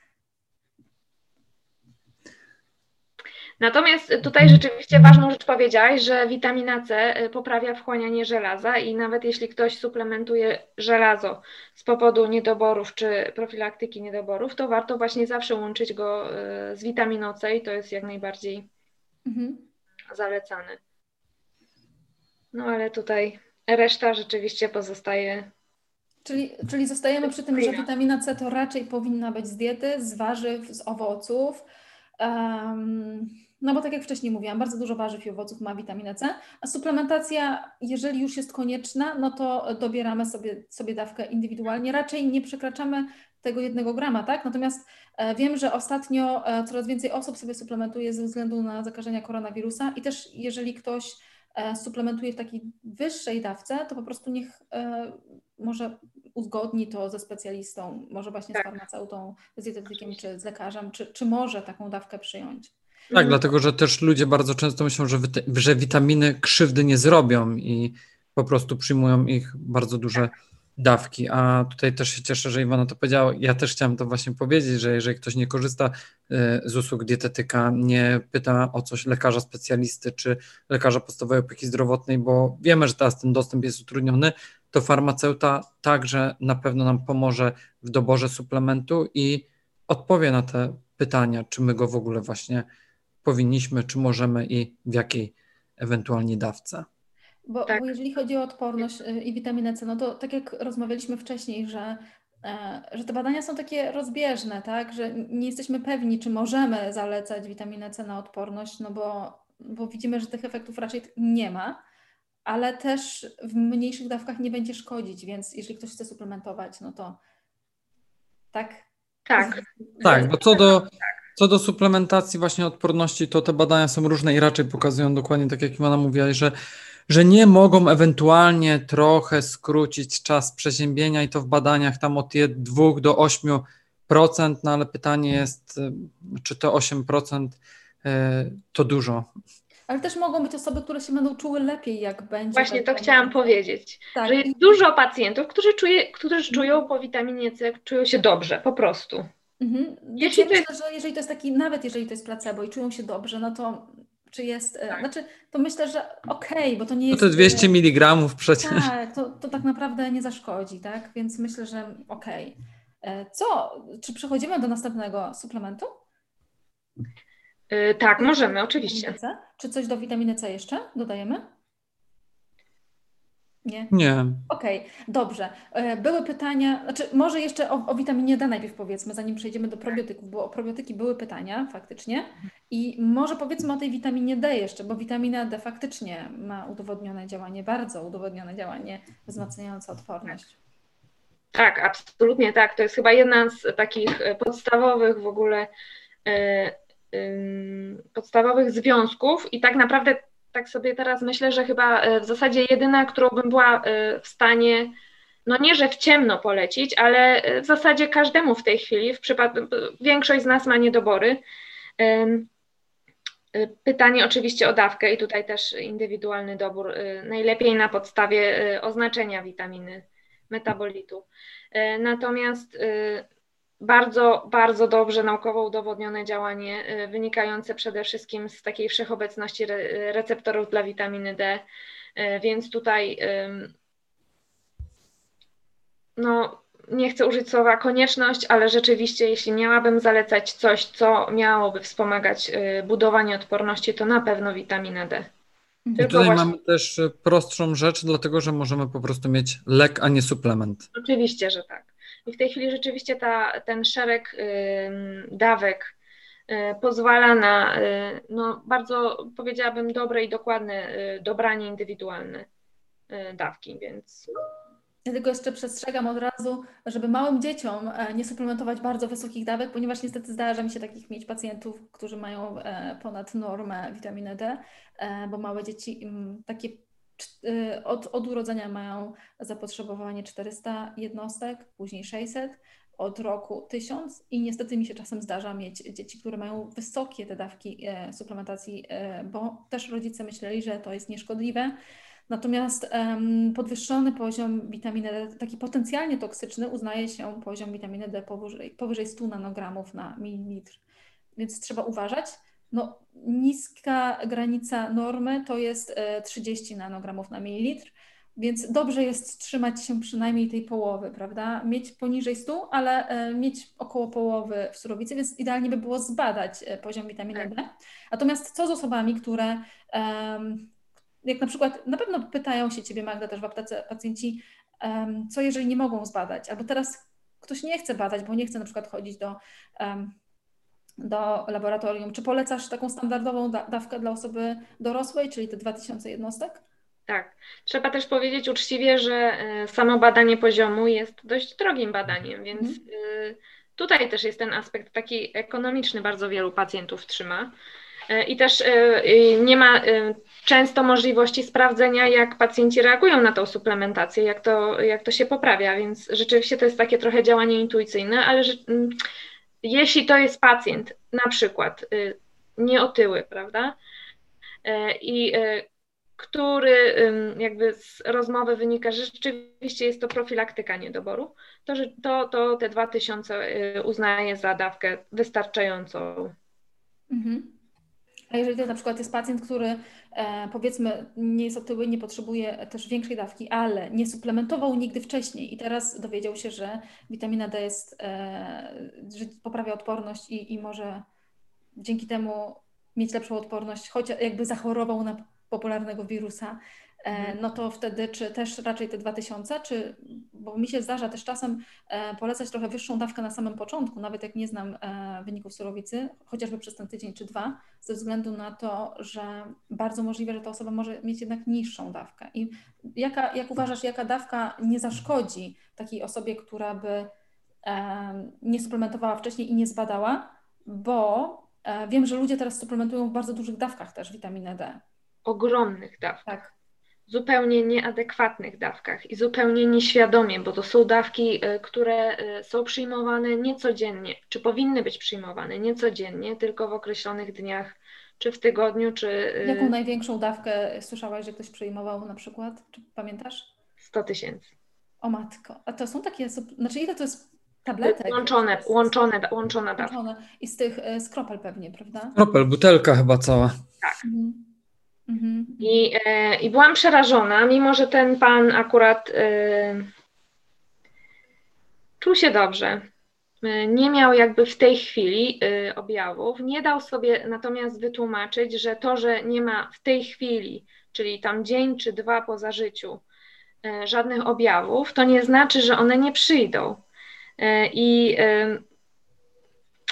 Natomiast tutaj rzeczywiście ważną rzecz powiedziałaś, że witamina C y, poprawia wchłanianie żelaza i nawet jeśli ktoś suplementuje żelazo z powodu niedoborów czy profilaktyki niedoborów, to warto właśnie zawsze łączyć go y, z witaminą C i to jest jak najbardziej mhm. zalecane. No ale tutaj reszta rzeczywiście pozostaje Czyli, czyli zostajemy przy tym, że witamina C to raczej powinna być z diety, z warzyw, z owoców. Um, no bo tak jak wcześniej mówiłam, bardzo dużo warzyw i owoców ma witaminę C, a suplementacja, jeżeli już jest konieczna, no to dobieramy sobie, sobie dawkę indywidualnie. Raczej nie przekraczamy tego jednego grama, tak? Natomiast e, wiem, że ostatnio e, coraz więcej osób sobie suplementuje ze względu na zakażenia koronawirusa i też jeżeli ktoś e, suplementuje w takiej wyższej dawce, to po prostu niech może uzgodni to ze specjalistą, może właśnie tak. z farmaceutą, z dietetykiem czy z lekarzem, czy, czy może taką dawkę przyjąć. Tak, mhm. dlatego że też ludzie bardzo często myślą, że, że witaminy krzywdy nie zrobią i po prostu przyjmują ich bardzo duże dawki. A tutaj też się cieszę, że Iwona to powiedziała. Ja też chciałam to właśnie powiedzieć, że jeżeli ktoś nie korzysta e, z usług dietetyka, nie pyta o coś lekarza specjalisty czy lekarza podstawowej opieki zdrowotnej, bo wiemy, że teraz ten dostęp jest utrudniony, to farmaceuta także na pewno nam pomoże w doborze suplementu i odpowie na te pytania, czy my go w ogóle właśnie powinniśmy, czy możemy i w jakiej ewentualnie dawce. Bo, tak. bo jeżeli chodzi o odporność y, i witaminę C, no to tak jak rozmawialiśmy wcześniej, że, e, że te badania są takie rozbieżne, tak, że nie jesteśmy pewni, czy możemy zalecać witaminę C na odporność, no bo, bo widzimy, że tych efektów raczej nie ma, ale też w mniejszych dawkach nie będzie szkodzić, więc jeżeli ktoś chce suplementować, no to tak. Tak. Tak, bo co do, co do suplementacji właśnie odporności, to te badania są różne i raczej pokazują dokładnie tak, jak Iwana mówiła, że, że nie mogą ewentualnie trochę skrócić czas przeziębienia i to w badaniach tam od 2 do 8%, no ale pytanie jest, czy to 8% e, to dużo. Ale też mogą być osoby, które się będą czuły lepiej, jak będzie. Właśnie to chciałam powiedzieć, tak. że jest dużo pacjentów, którzy, czuje, którzy czują po witaminie C, czują się dobrze, po prostu. Mhm. Jeśli ja myślę, że jeżeli to jest taki, nawet jeżeli to jest placebo i czują się dobrze, no to czy jest, e, tak. znaczy to myślę, że okej, okay, bo to nie jest... No to 200 mg przecież. Tak, to, to tak naprawdę nie zaszkodzi, tak, więc myślę, że okej. Okay. Co, czy przechodzimy do następnego suplementu? Yy, tak, możemy, oczywiście. Czy coś do witaminy C jeszcze dodajemy? Nie? Nie. Okej, okay, dobrze. E, były pytania, znaczy może jeszcze o, o, witaminie D najpierw powiedzmy, zanim przejdziemy do probiotyków, bo o probiotyki były pytania faktycznie i może powiedzmy o tej witaminie D jeszcze, bo witamina D faktycznie ma udowodnione działanie, bardzo udowodnione działanie wzmacniające odporność. Tak, absolutnie tak. To jest chyba jedna z takich e, podstawowych w ogóle y, podstawowych związków i tak naprawdę tak sobie teraz myślę, że chyba e, w zasadzie jedyna, którą bym była e, w stanie, no nie, że w ciemno polecić, ale e, w zasadzie każdemu w tej chwili, w przypadku, większość z nas ma niedobory. Pytanie oczywiście o dawkę i tutaj też indywidualny dobór, najlepiej na podstawie oznaczenia witaminy metabolitu. Natomiast bardzo, bardzo dobrze naukowo udowodnione działanie, y, wynikające przede wszystkim z takiej wszechobecności receptorów dla witaminy D, y, więc tutaj no, nie chcę użyć słowa konieczność, ale rzeczywiście, jeśli miałabym zalecać coś, co miałoby wspomagać y, budowanie odporności, to na pewno witaminę D. I tutaj właśnie... mamy też prostszą rzecz, dlatego że możemy po prostu mieć lek, a nie suplement. Oczywiście, że tak. I w tej chwili rzeczywiście ta, ten szereg dawek y, pozwala na y, no, bardzo, powiedziałabym, dobre i dokładne y, dobranie indywidualne dawki, więc Ja tylko jeszcze przestrzegam od razu, żeby małym dzieciom e, nie suplementować bardzo wysokich dawek, ponieważ niestety zdarza mi się takich mieć pacjentów, którzy mają e, ponad normę witaminy D, e, bo małe dzieci mm, takie od, od urodzenia mają zapotrzebowanie 400 jednostek, później 600, od roku 1000 i niestety mi się czasem zdarza mieć dzieci, które mają wysokie te dawki suplementacji, bo też rodzice myśleli, że to jest nieszkodliwe Natomiast podwyższony poziom witaminy D, taki potencjalnie toksyczny, uznaje się poziom witaminy D powyżej, powyżej 100 nanogramów na mililitr. Więc trzeba uważać. No, niska granica normy to jest 30 e, nanogramów na mililitr, więc dobrze jest trzymać się przynajmniej tej połowy, prawda? Mieć poniżej 100, ale e, mieć około połowy w surowicy, więc idealnie by było zbadać e, poziom witaminy tak. D. Natomiast co z osobami, które jak na przykład, na pewno pytają się Ciebie, Magda, też w aptece pacjenci, co jeżeli nie mogą zbadać, albo teraz ktoś nie chce badać, bo nie chce na przykład chodzić do, um, do laboratorium. Czy polecasz taką standardową da dawkę dla osoby dorosłej, czyli te 2000 jednostek? Tak. Trzeba też powiedzieć uczciwie, że e, samo badanie poziomu jest dość drogim badaniem, więc mm. tutaj też jest ten aspekt taki ekonomiczny, bardzo wielu pacjentów trzyma. E, I też e, nie ma często możliwości sprawdzenia, jak pacjenci reagują na tą suplementację, jak to, jak to się poprawia, więc rzeczywiście to jest takie trochę działanie intuicyjne, ale jeśli to jest pacjent, na przykład nieotyły, prawda, i który jakby z rozmowy wynika, że rzeczywiście jest to profilaktyka niedoboru, to, że to, to te 2000 uznaje za dawkę wystarczającą. Mhm. A jeżeli to na przykład jest pacjent, który e, powiedzmy nie jest otyły, nie potrzebuje też większej dawki, ale nie suplementował nigdy wcześniej i teraz dowiedział się, że witamina D jest, e, że poprawia odporność i, i może dzięki temu mieć lepszą odporność, chociaż jakby zachorował na popularnego wirusa. No to wtedy czy też raczej te 2000, czy, bo mi się zdarza też czasem e, polecać trochę wyższą dawkę na samym początku, nawet jak nie znam e, wyników surowicy, chociażby przez ten tydzień czy dwa, ze względu na to, że bardzo możliwe, że ta osoba może mieć jednak niższą dawkę. I jaka, jak uważasz, jaka dawka nie zaszkodzi takiej osobie, która by nie suplementowała wcześniej i nie zbadała, bo wiem, że ludzie teraz suplementują w bardzo dużych dawkach też witaminę D. Ogromnych dawkach. Tak zupełnie nieadekwatnych dawkach i zupełnie nieświadomie, bo to są dawki, y, które y, są przyjmowane niecodziennie, czy powinny być przyjmowane niecodziennie, tylko w określonych dniach, czy w tygodniu, czy. Y, Jaką największą dawkę słyszałaś, że ktoś przyjmował na przykład? Czy pamiętasz? 100 tysięcy. O matko. A to są takie, znaczy ile to jest tabletek? Łączone, łączone, łączona dawka. I z tych, z kropel pewnie, prawda? Kropel, butelka chyba cała. Tak. Mhm. Mhm. I, e, I byłam przerażona, mimo że ten pan akurat e, czuł się dobrze. E, nie miał jakby w tej chwili e, objawów. Nie dał sobie natomiast wytłumaczyć, że to, że nie ma w tej chwili, czyli tam dzień czy dwa po zażyciu, e, żadnych objawów, to nie znaczy, że one nie przyjdą. E, I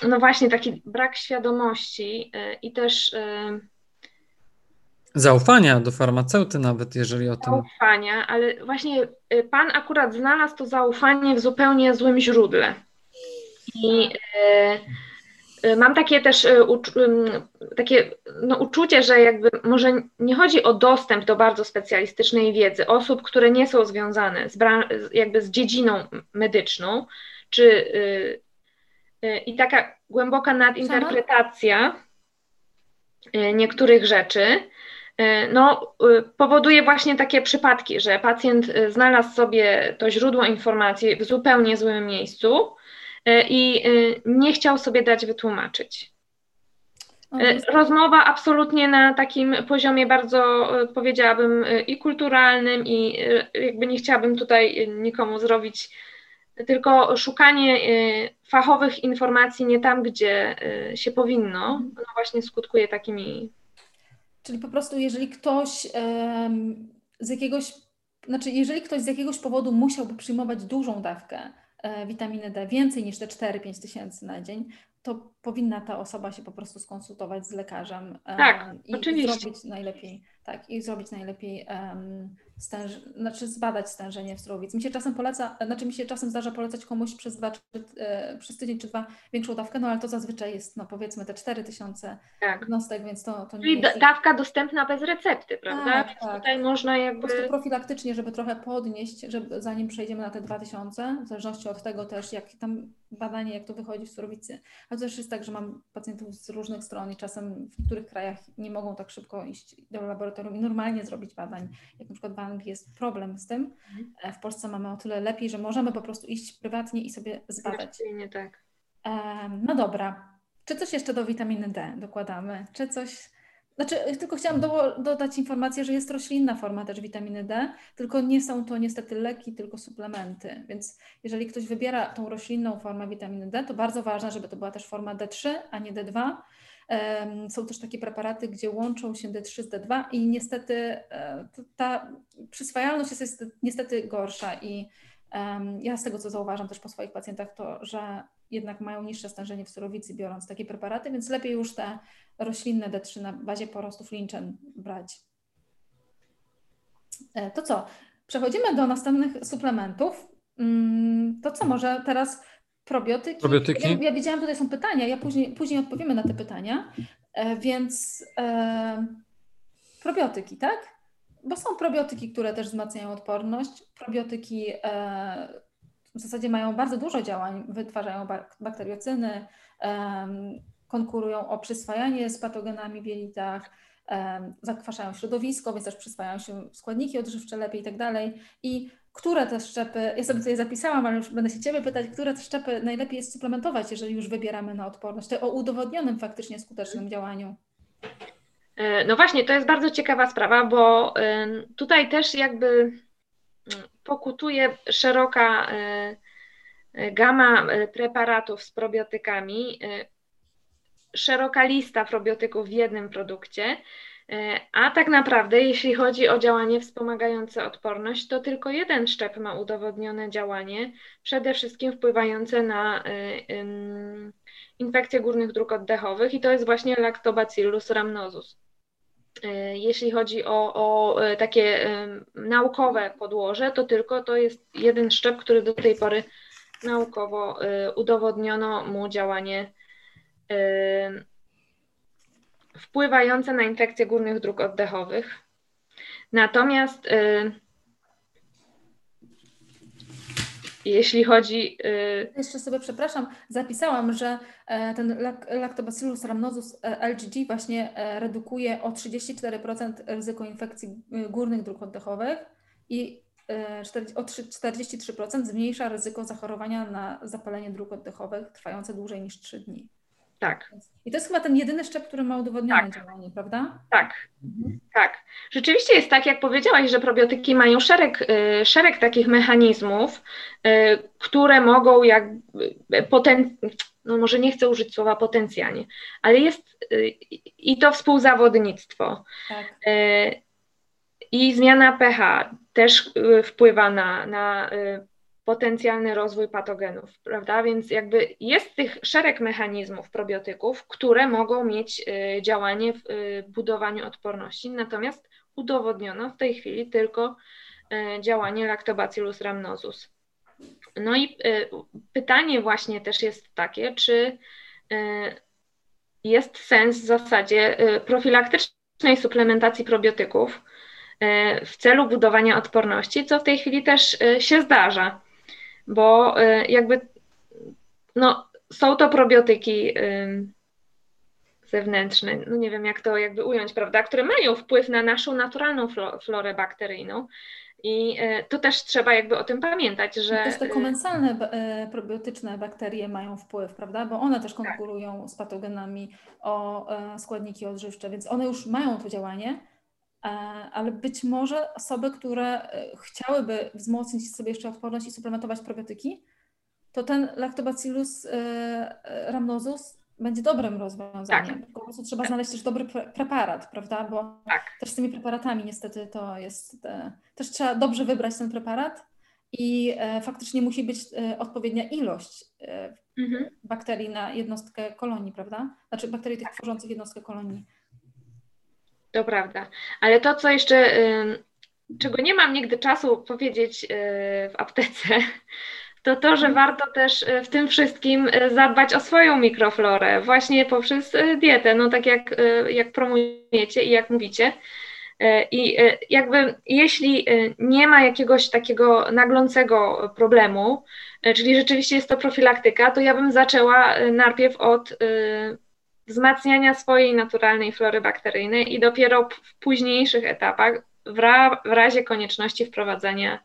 no właśnie taki brak świadomości i też Zaufania do farmaceuty nawet, jeżeli o tym... Zaufania, ale właśnie y, Pan akurat znalazł to zaufanie w zupełnie złym źródle. I y, y, mam takie też takie no, uczucie, że jakby może nie chodzi o dostęp do bardzo specjalistycznej wiedzy osób, które nie są związane z, jakby z dziedziną medyczną, czy i taka głęboka nadinterpretacja niektórych rzeczy, no, e, powoduje właśnie takie przypadki, że pacjent e, znalazł sobie to źródło informacji w zupełnie złym miejscu i nie chciał sobie dać wytłumaczyć. Rozmowa absolutnie na takim poziomie bardzo, powiedziałabym, i kulturalnym, i jakby nie chciałabym tutaj nikomu zrobić, tylko szukanie fachowych informacji nie tam, gdzie się powinno, no właśnie skutkuje takimi Czyli po prostu, jeżeli ktoś z jakiegoś, znaczy, jeżeli ktoś z jakiegoś powodu musiałby przyjmować dużą dawkę e, witaminy D, więcej niż te 4-5 tysięcy na dzień, to powinna ta osoba się po prostu skonsultować z lekarzem tak, i oczywiście. zrobić najlepiej, tak, i zrobić najlepiej um, stęż, znaczy zbadać stężenie w surowic. Mi się czasem poleca, znaczy mi się czasem zdarza polecać komuś przez, dwa, czy, e, przez tydzień czy dwa większą dawkę, no ale to zazwyczaj jest no powiedzmy te 4000 tak. jednostek, więc to, to nie Czyli jest... dawka dostępna bez recepty, prawda? Tak, tak. Tutaj można jakby... Po prostu profilaktycznie, żeby trochę podnieść, żeby zanim przejdziemy na te 2000, w zależności od tego też, jak tam badanie, jak to wychodzi w surowicy. A to też jest tak, że mam pacjentów z różnych stron i czasem w niektórych krajach nie mogą tak szybko iść do laboratorium i normalnie zrobić badań, jak na przykład Anglii jest problem z tym. Mhm. W Polsce mamy o tyle lepiej, że możemy po prostu iść prywatnie i sobie zbadać. Nie tak. No dobra. Czy coś jeszcze do witaminy D dokładamy? Czy coś znaczy, tylko chciałam do, dodać informację, że jest roślinna forma też witaminy D, tylko nie są to niestety leki, tylko suplementy. Więc jeżeli ktoś wybiera tą roślinną formę witaminy D, to bardzo ważne, żeby to była też forma D3, a nie D2. Są też takie preparaty, gdzie łączą się D3 z D2 i niestety e, ta przyswajalność jest, niestety gorsza i ja z tego, co zauważam też po swoich pacjentach, to, że jednak mają niższe stężenie w surowicy biorąc takie preparaty, więc lepiej już te roślinne D3 na bazie porostów linczen brać. E, to co? Przechodzimy do następnych suplementów. Mm, to co, może teraz probiotyki? Probiotyki. Ja, ja widziałam, tutaj są pytania, ja później, później odpowiemy na te pytania, e, więc e, probiotyki, tak? Bo są probiotyki, które też wzmacniają odporność. Probiotyki e, w zasadzie mają bardzo dużo działań, wytwarzają bakteriocyny, konkurują o przyswajanie z patogenami w jelitach, zakwaszają środowisko, więc też przyswajają się składniki odżywcze lepiej i tak dalej. I które te szczepy, ja sobie tutaj zapisałam, ale już będę się Ciebie pytać, które te szczepy najlepiej jest suplementować, jeżeli już wybieramy na odporność, to o udowodnionym faktycznie skutecznym działaniu. E, no właśnie, to jest bardzo ciekawa sprawa, bo tutaj też jakby mm, pokutuje szeroka e, e, gama preparatów z probiotykami, szeroka lista probiotyków w jednym produkcie, a tak naprawdę, jeśli chodzi o działanie wspomagające odporność, to tylko jeden szczep ma udowodnione działanie, przede wszystkim wpływające na infekcje górnych dróg oddechowych i to jest właśnie Lactobacillus rhamnosus. E, jeśli chodzi o, o e, takie naukowe podłoże, to tylko to jest jeden szczep, który do tej pory naukowo e, udowodniono mu działanie wpływające na infekcje górnych dróg oddechowych. Natomiast jeśli chodzi. Yy... Jeszcze sobie, przepraszam, zapisałam, że e, ten Lactobacillus rhamnosus e, LGG właśnie e, redukuje o 34% ryzyko infekcji górnych dróg oddechowych i o 43% zmniejsza ryzyko zachorowania na zapalenie dróg oddechowych trwające dłużej niż 3 dni. Tak. I to jest chyba ten jedyny szczep, który ma udowodnione tak. działanie, prawda? Tak, mhm. tak. Rzeczywiście jest tak, jak powiedziałaś, że probiotyki mają szereg, y, szereg takich mechanizmów, y, które mogą jak poten... no może nie chcę użyć słowa potencjalnie, ale jest y, i to współzawodnictwo. Tak. I zmiana pH też wpływa na, na potencjalny rozwój patogenów, prawda? Więc jakby jest tych szereg mechanizmów probiotyków, które mogą mieć y, działanie w y, budowaniu odporności, natomiast udowodniono w tej chwili tylko y, działanie Lactobacillus rhamnosus. No i pytanie właśnie też jest takie, czy jest sens w zasadzie profilaktycznej suplementacji probiotyków w celu budowania odporności, co w tej chwili też się zdarza bo y, jakby no, są to probiotyki zewnętrzne, no nie wiem jak to jakby ująć, prawda, które mają wpływ na naszą naturalną florę bakteryjną. I y, to też trzeba jakby o tym pamiętać, że... Też te komensalne probiotyczne bakterie mają wpływ, prawda? Bo one też konkurują z patogenami o składniki odżywcze, więc one już mają to działanie, ale być może osoby, które e, chciałyby wzmocnić sobie jeszcze odporność i suplementować probiotyki, to ten Lactobacillus e, rhamnosus będzie dobrym rozwiązaniem. Tak. Po prostu trzeba znaleźć też dobry preparat, prawda? Bo tak. też z tymi preparatami niestety to jest. Też trzeba dobrze wybrać ten preparat i faktycznie musi być odpowiednia ilość mhm. bakterii na jednostkę kolonii, prawda? Znaczy bakterii tych tworzących jednostkę kolonii. To prawda. Ale to, co jeszcze czego nie mam nigdy czasu powiedzieć w aptece, to to, że warto też w tym wszystkim zadbać o swoją mikroflorę, właśnie poprzez dietę, no tak jak, jak promujecie i jak mówicie. I jakby jeśli nie ma jakiegoś takiego naglącego problemu, czyli rzeczywiście jest to profilaktyka, to ja bym zaczęła najpierw od wzmacniania swojej naturalnej flory bakteryjnej i dopiero w późniejszych etapach, w, ra, w razie konieczności wprowadzania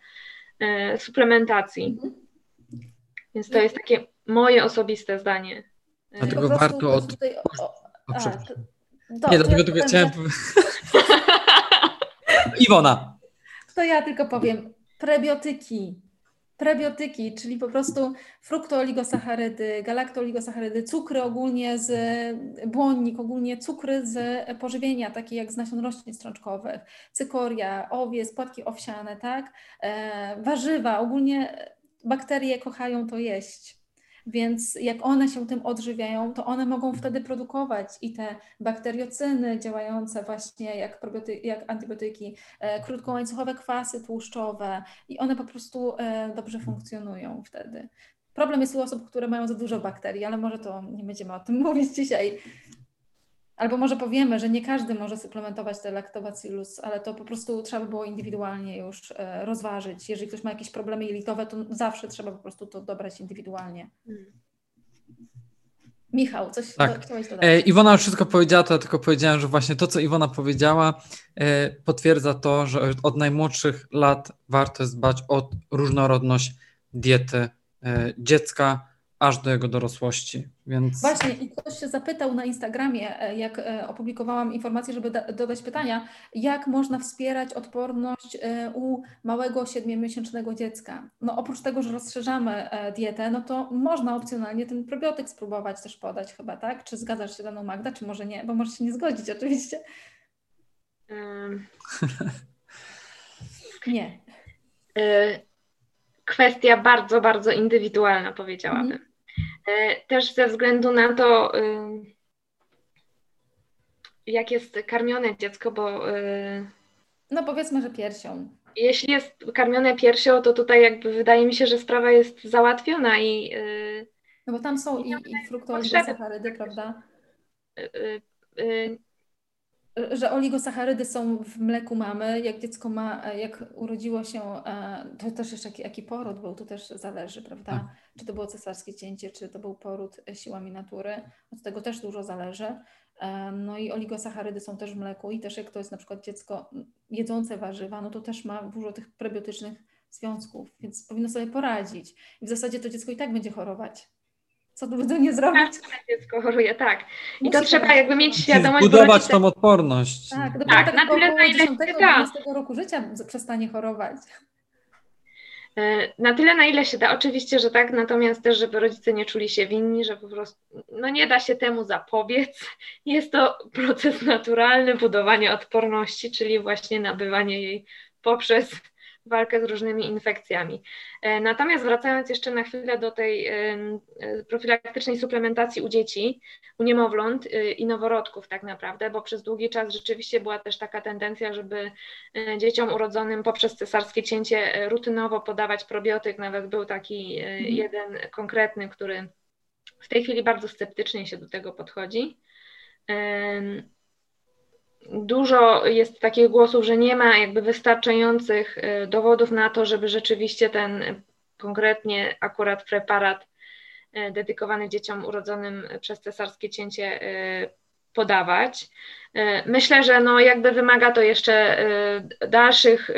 e, suplementacji. Mhm. Więc to jest takie moje osobiste zdanie. Dlatego warto od. Tutaj, o, o, a, to, to, Nie, dlatego tylko chciałem. Iwona. To ja tylko powiem. Prebiotyki prebiotyki, czyli po prostu fruktooligosacharydy, galaktooligosacharydy, cukry ogólnie z błonnik, ogólnie cukry z pożywienia, takie jak z nasion roślin strączkowych, cykoria, owiec, płatki owsiane, tak? E, warzywa, ogólnie bakterie kochają to jeść. Więc jak one się tym odżywiają, to one mogą wtedy produkować i te bakteriocyny działające właśnie jak, jak antybiotyki, e, krótkołańcuchowe kwasy tłuszczowe i one po prostu e, dobrze funkcjonują wtedy. Problem jest u osób, które mają za dużo bakterii, ale może to nie będziemy o tym mówić dzisiaj. Albo może powiemy, że nie każdy może suplementować te lactobacillus, ale to po prostu trzeba by było indywidualnie już e, rozważyć. Jeżeli ktoś ma jakieś problemy jelitowe, to zawsze trzeba po prostu to dobrać indywidualnie. Hmm. Michał, coś tak. chciałeś dodać? E, Iwona już wszystko powiedziała, to ja tylko powiedziałem, że właśnie to, co Iwona powiedziała, e, potwierdza to, że od najmłodszych lat warto jest dbać o różnorodność diety dziecka, aż do jego dorosłości. Więc... Właśnie, i ktoś się zapytał na Instagramie, e, jak e, opublikowałam informację, żeby dodać pytania, jak można wspierać odporność e, u małego siedmiomiesięcznego dziecka. No oprócz tego, że rozszerzamy dietę, no to można opcjonalnie ten probiotyk spróbować też podać chyba, tak? Czy zgadzasz się ze mną Magda, czy może nie? Bo możesz się nie zgodzić oczywiście. Um. nie. Kwestia bardzo, bardzo indywidualna, powiedziałabym. E, też ze względu na to, y, jak jest karmione dziecko, bo. Y, no powiedzmy, że piersią. Jeśli jest karmione piersią, to tutaj jakby wydaje mi się, że sprawa jest załatwiona i. Y, no bo tam są i, i fruktooligosacharydy, prawda? Że oligosacharydy są w mleku mamy, jak dziecko ma, e, jak urodziło się, e, to też jeszcze jaki, jaki poród był, to też zależy, prawda? Tak. Czy to było cesarskie cięcie, czy to był poród e, siłami natury, od tego też dużo zależy. No i oligosacharydy są też w mleku i też jak to jest na przykład dziecko jedzące warzywa, no to też ma dużo tych prebiotycznych związków, więc powinno sobie poradzić. I w zasadzie to dziecko i tak będzie chorować co trudno nie zrobić. Tak, dziecko choruje, tak. I Musi to trzeba jakby mieć świadomość. Budować tą odporność. Tak, dopiero tak, tak na tyle, na ile 10 roku życia przestanie chorować. E, na tyle, na ile się da, oczywiście, że tak, natomiast też, żeby rodzice nie czuli się winni, że po prostu no nie da się temu zapobiec. Jest to proces naturalny budowania odporności, czyli właśnie nabywanie jej poprzez walkę z różnymi infekcjami. E, natomiast wracając jeszcze na chwilę do tej e, profilaktycznej suplementacji u dzieci, u niemowląt e, i noworodków tak naprawdę, bo przez długi czas rzeczywiście była też taka tendencja, żeby dzieciom urodzonym poprzez cesarskie cięcie rutynowo podawać probiotyk. Nawet był taki mhm. jeden konkretny, który w tej chwili bardzo sceptycznie się do tego podchodzi. Dużo jest takich głosów, że nie ma jakby wystarczających y, dowodów na to, żeby rzeczywiście ten konkretnie akurat preparat y, dedykowany dzieciom urodzonym przez cesarskie cięcie y, podawać. Myślę, że no jakby wymaga to jeszcze dalszych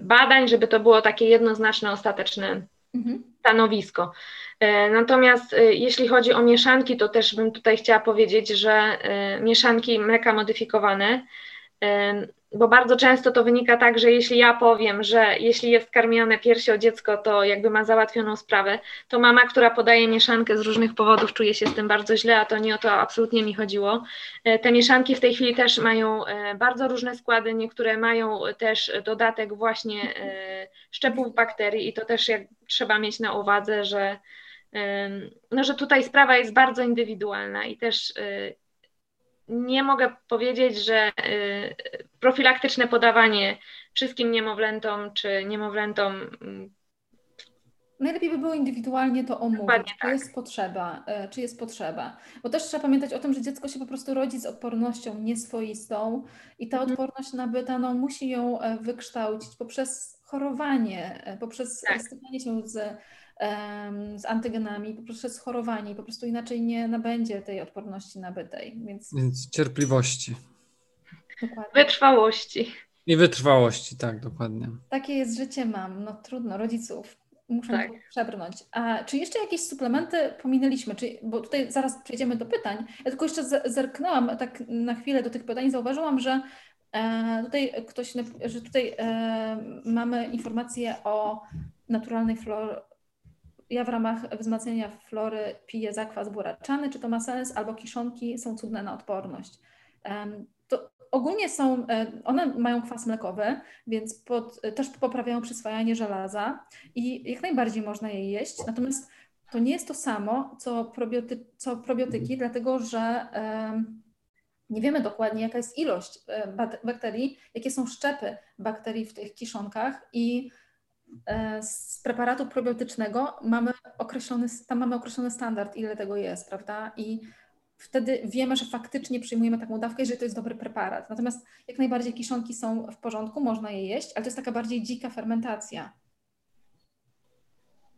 badań, żeby to było takie jednoznaczne, ostateczne mhm. stanowisko. E, natomiast e, jeśli chodzi o mieszanki, to też bym tutaj chciała powiedzieć, że e, mieszanki mleka modyfikowane, bo bardzo często to wynika tak, że jeśli ja powiem, że jeśli jest karmione piersią dziecko, to jakby ma załatwioną sprawę, to mama, która podaje mieszankę z różnych powodów czuje się z tym bardzo źle, a to nie o to absolutnie mi chodziło. Te mieszanki w tej chwili też mają bardzo różne składy, niektóre mają też dodatek właśnie szczepów bakterii i to też jak trzeba mieć na uwadze, że no, że tutaj sprawa jest bardzo indywidualna i też y, nie mogę powiedzieć, że profilaktyczne podawanie wszystkim niemowlętom czy niemowlętom mm, Najlepiej by było indywidualnie to omówić, Dokładnie czy tak. jest potrzeba, e, czy jest potrzeba. Bo też trzeba pamiętać o tym, że dziecko się po prostu rodzi z odpornością nieswoistą i ta mhm. odporność nabyta, no, musi ją e, wykształcić poprzez chorowanie, e, poprzez tak. stykanie się z, z antygenami, poprzez chorowanie po prostu inaczej nie nabędzie tej odporności nabytej. Więc, Więc cierpliwości. Dokładnie. Wytrwałości. I wytrwałości, tak, dokładnie. Takie jest życie mam, no trudno, rodziców muszę tak. przebrnąć. A czy jeszcze jakieś suplementy pominęliśmy? Czy, bo tutaj zaraz przejdziemy do pytań. Ja tylko jeszcze zerknęłam tak na chwilę do tych pytań. Zauważyłam, że tutaj ktoś, że tutaj e, mamy informację o naturalnej flor. Ja w ramach wzmacniania flory piję zakwas buraczany. Czy to ma sens? Albo kiszonki są cudne na odporność. To Ogólnie są, e, one mają kwas mlekowy, więc pod, też poprawiają przyswajanie żelaza i jak najbardziej można je jeść. Natomiast to nie jest to samo, co, probioty, co probiotyki, dlatego że nie wiemy dokładnie, jaka jest ilość e, bakterii, jakie są szczepy bakterii w tych kiszonkach i e, z preparatu probiotycznego mamy określony, tam mamy określony standard, ile tego jest, prawda? I wtedy wiemy, że faktycznie przyjmujemy taką dawkę i że to jest dobry preparat. Natomiast jak najbardziej kiszonki są w porządku, można je jeść, ale to jest taka bardziej dzika fermentacja.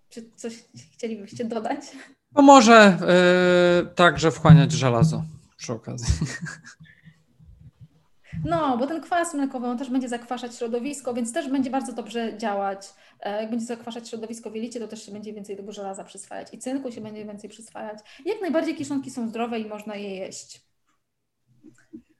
Czy coś chcielibyście dodać? No może yy, także wchłaniać żelazo przy okazji. No, bo ten kwas mlekowy, on też będzie zakwaszać środowisko, więc też będzie bardzo dobrze działać. E, jak będzie zakwaszać środowisko w jelicie, to też się będzie więcej tego żelaza przyswajać i cynku się będzie więcej przyswajać. Jak najbardziej kiszonki są zdrowe i można je jeść.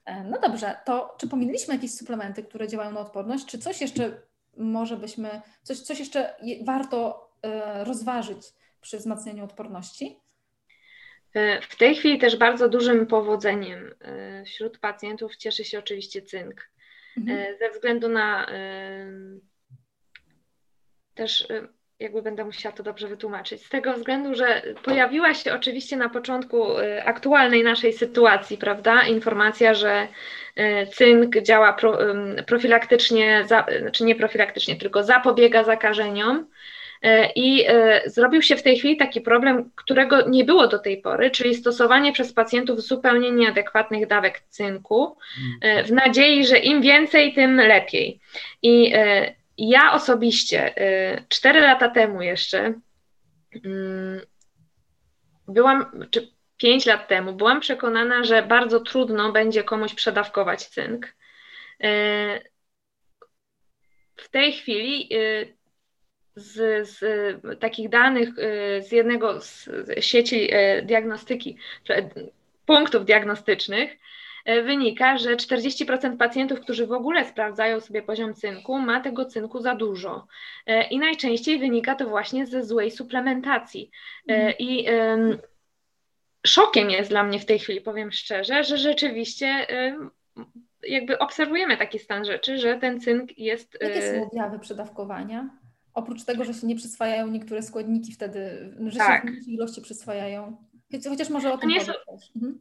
E, no dobrze, to czy pominęliśmy jakieś suplementy, które działają na odporność, czy coś jeszcze może byśmy, coś, coś jeszcze warto e, rozważyć przy wzmacnianiu odporności? E, w tej chwili też bardzo dużym powodzeniem e, wśród pacjentów cieszy się oczywiście cynk. Mhm. E, ze względu na też jakby będę musiała to dobrze wytłumaczyć. Z tego względu, że pojawiła się oczywiście na początku aktualnej naszej sytuacji, prawda, informacja, że cynk działa pro, profilaktycznie, za, znaczy nie profilaktycznie, tylko zapobiega zakażeniom I e, zrobił się w tej chwili taki problem, którego nie było do tej pory, czyli stosowanie przez pacjentów zupełnie nieadekwatnych dawek cynku, e, w nadziei, że im więcej, tym lepiej. I ja osobiście, cztery lata temu jeszcze, mm, byłam, czy pięć lat temu, byłam przekonana, że bardzo trudno będzie komuś przedawkować cynk. W tej chwili z, z takich danych y, z jednego z sieci y, diagnostyki, punktów diagnostycznych, wynika, że 40% pacjentów, którzy w ogóle sprawdzają sobie poziom cynku, ma tego cynku za dużo. I najczęściej wynika to właśnie ze złej suplementacji. Mhm. I szokiem jest dla mnie w tej chwili, powiem szczerze, że rzeczywiście jakby obserwujemy taki stan rzeczy, że ten cynk jest. Jakie są objawy przedawkowania? Oprócz tego, że się nie przyswajają niektóre składniki wtedy, że tak. się w ilości przyswajają. Chociaż może o tym nie są, mhm.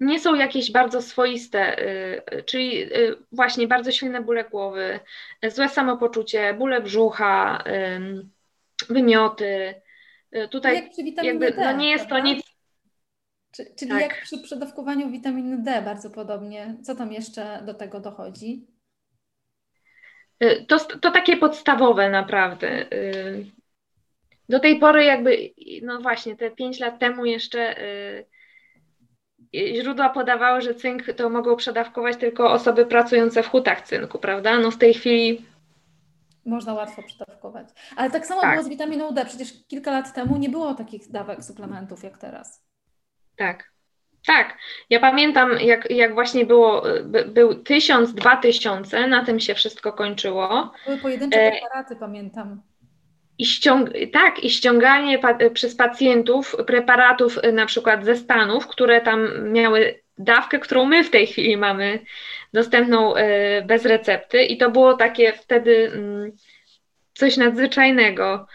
nie są jakieś bardzo swoiste, y, czyli y, właśnie bardzo silne bóle głowy, złe samopoczucie, bóle brzucha, y, wymioty. Tutaj jak przy jakby, D, no nie jest prawda? to nic. Czyli tak. jak przy przedawkowaniu witaminy D bardzo podobnie. Co tam jeszcze do tego dochodzi? Y, to, to takie podstawowe naprawdę. Y, do tej pory jakby, no właśnie, te pięć lat temu jeszcze y, źródła podawały, że cynk to mogą przedawkować tylko osoby pracujące w hutach cynku, prawda? No w tej chwili można łatwo przedawkować. Ale tak samo tak. było z witaminą D. Przecież kilka lat temu nie było takich dawek suplementów jak teraz. Tak. Tak, ja pamiętam, jak, jak właśnie było, by, był tysiąc, dwa tysiące, na tym się wszystko kończyło. Były pojedyncze e, preparaty, e, pamiętam. I ściąg tak, i ściąganie pa przez pacjentów preparatów e, na przykład ze Stanów, które tam miały dawkę, którą my w tej chwili mamy dostępną e, bez recepty i to było takie wtedy mm, coś nadzwyczajnego.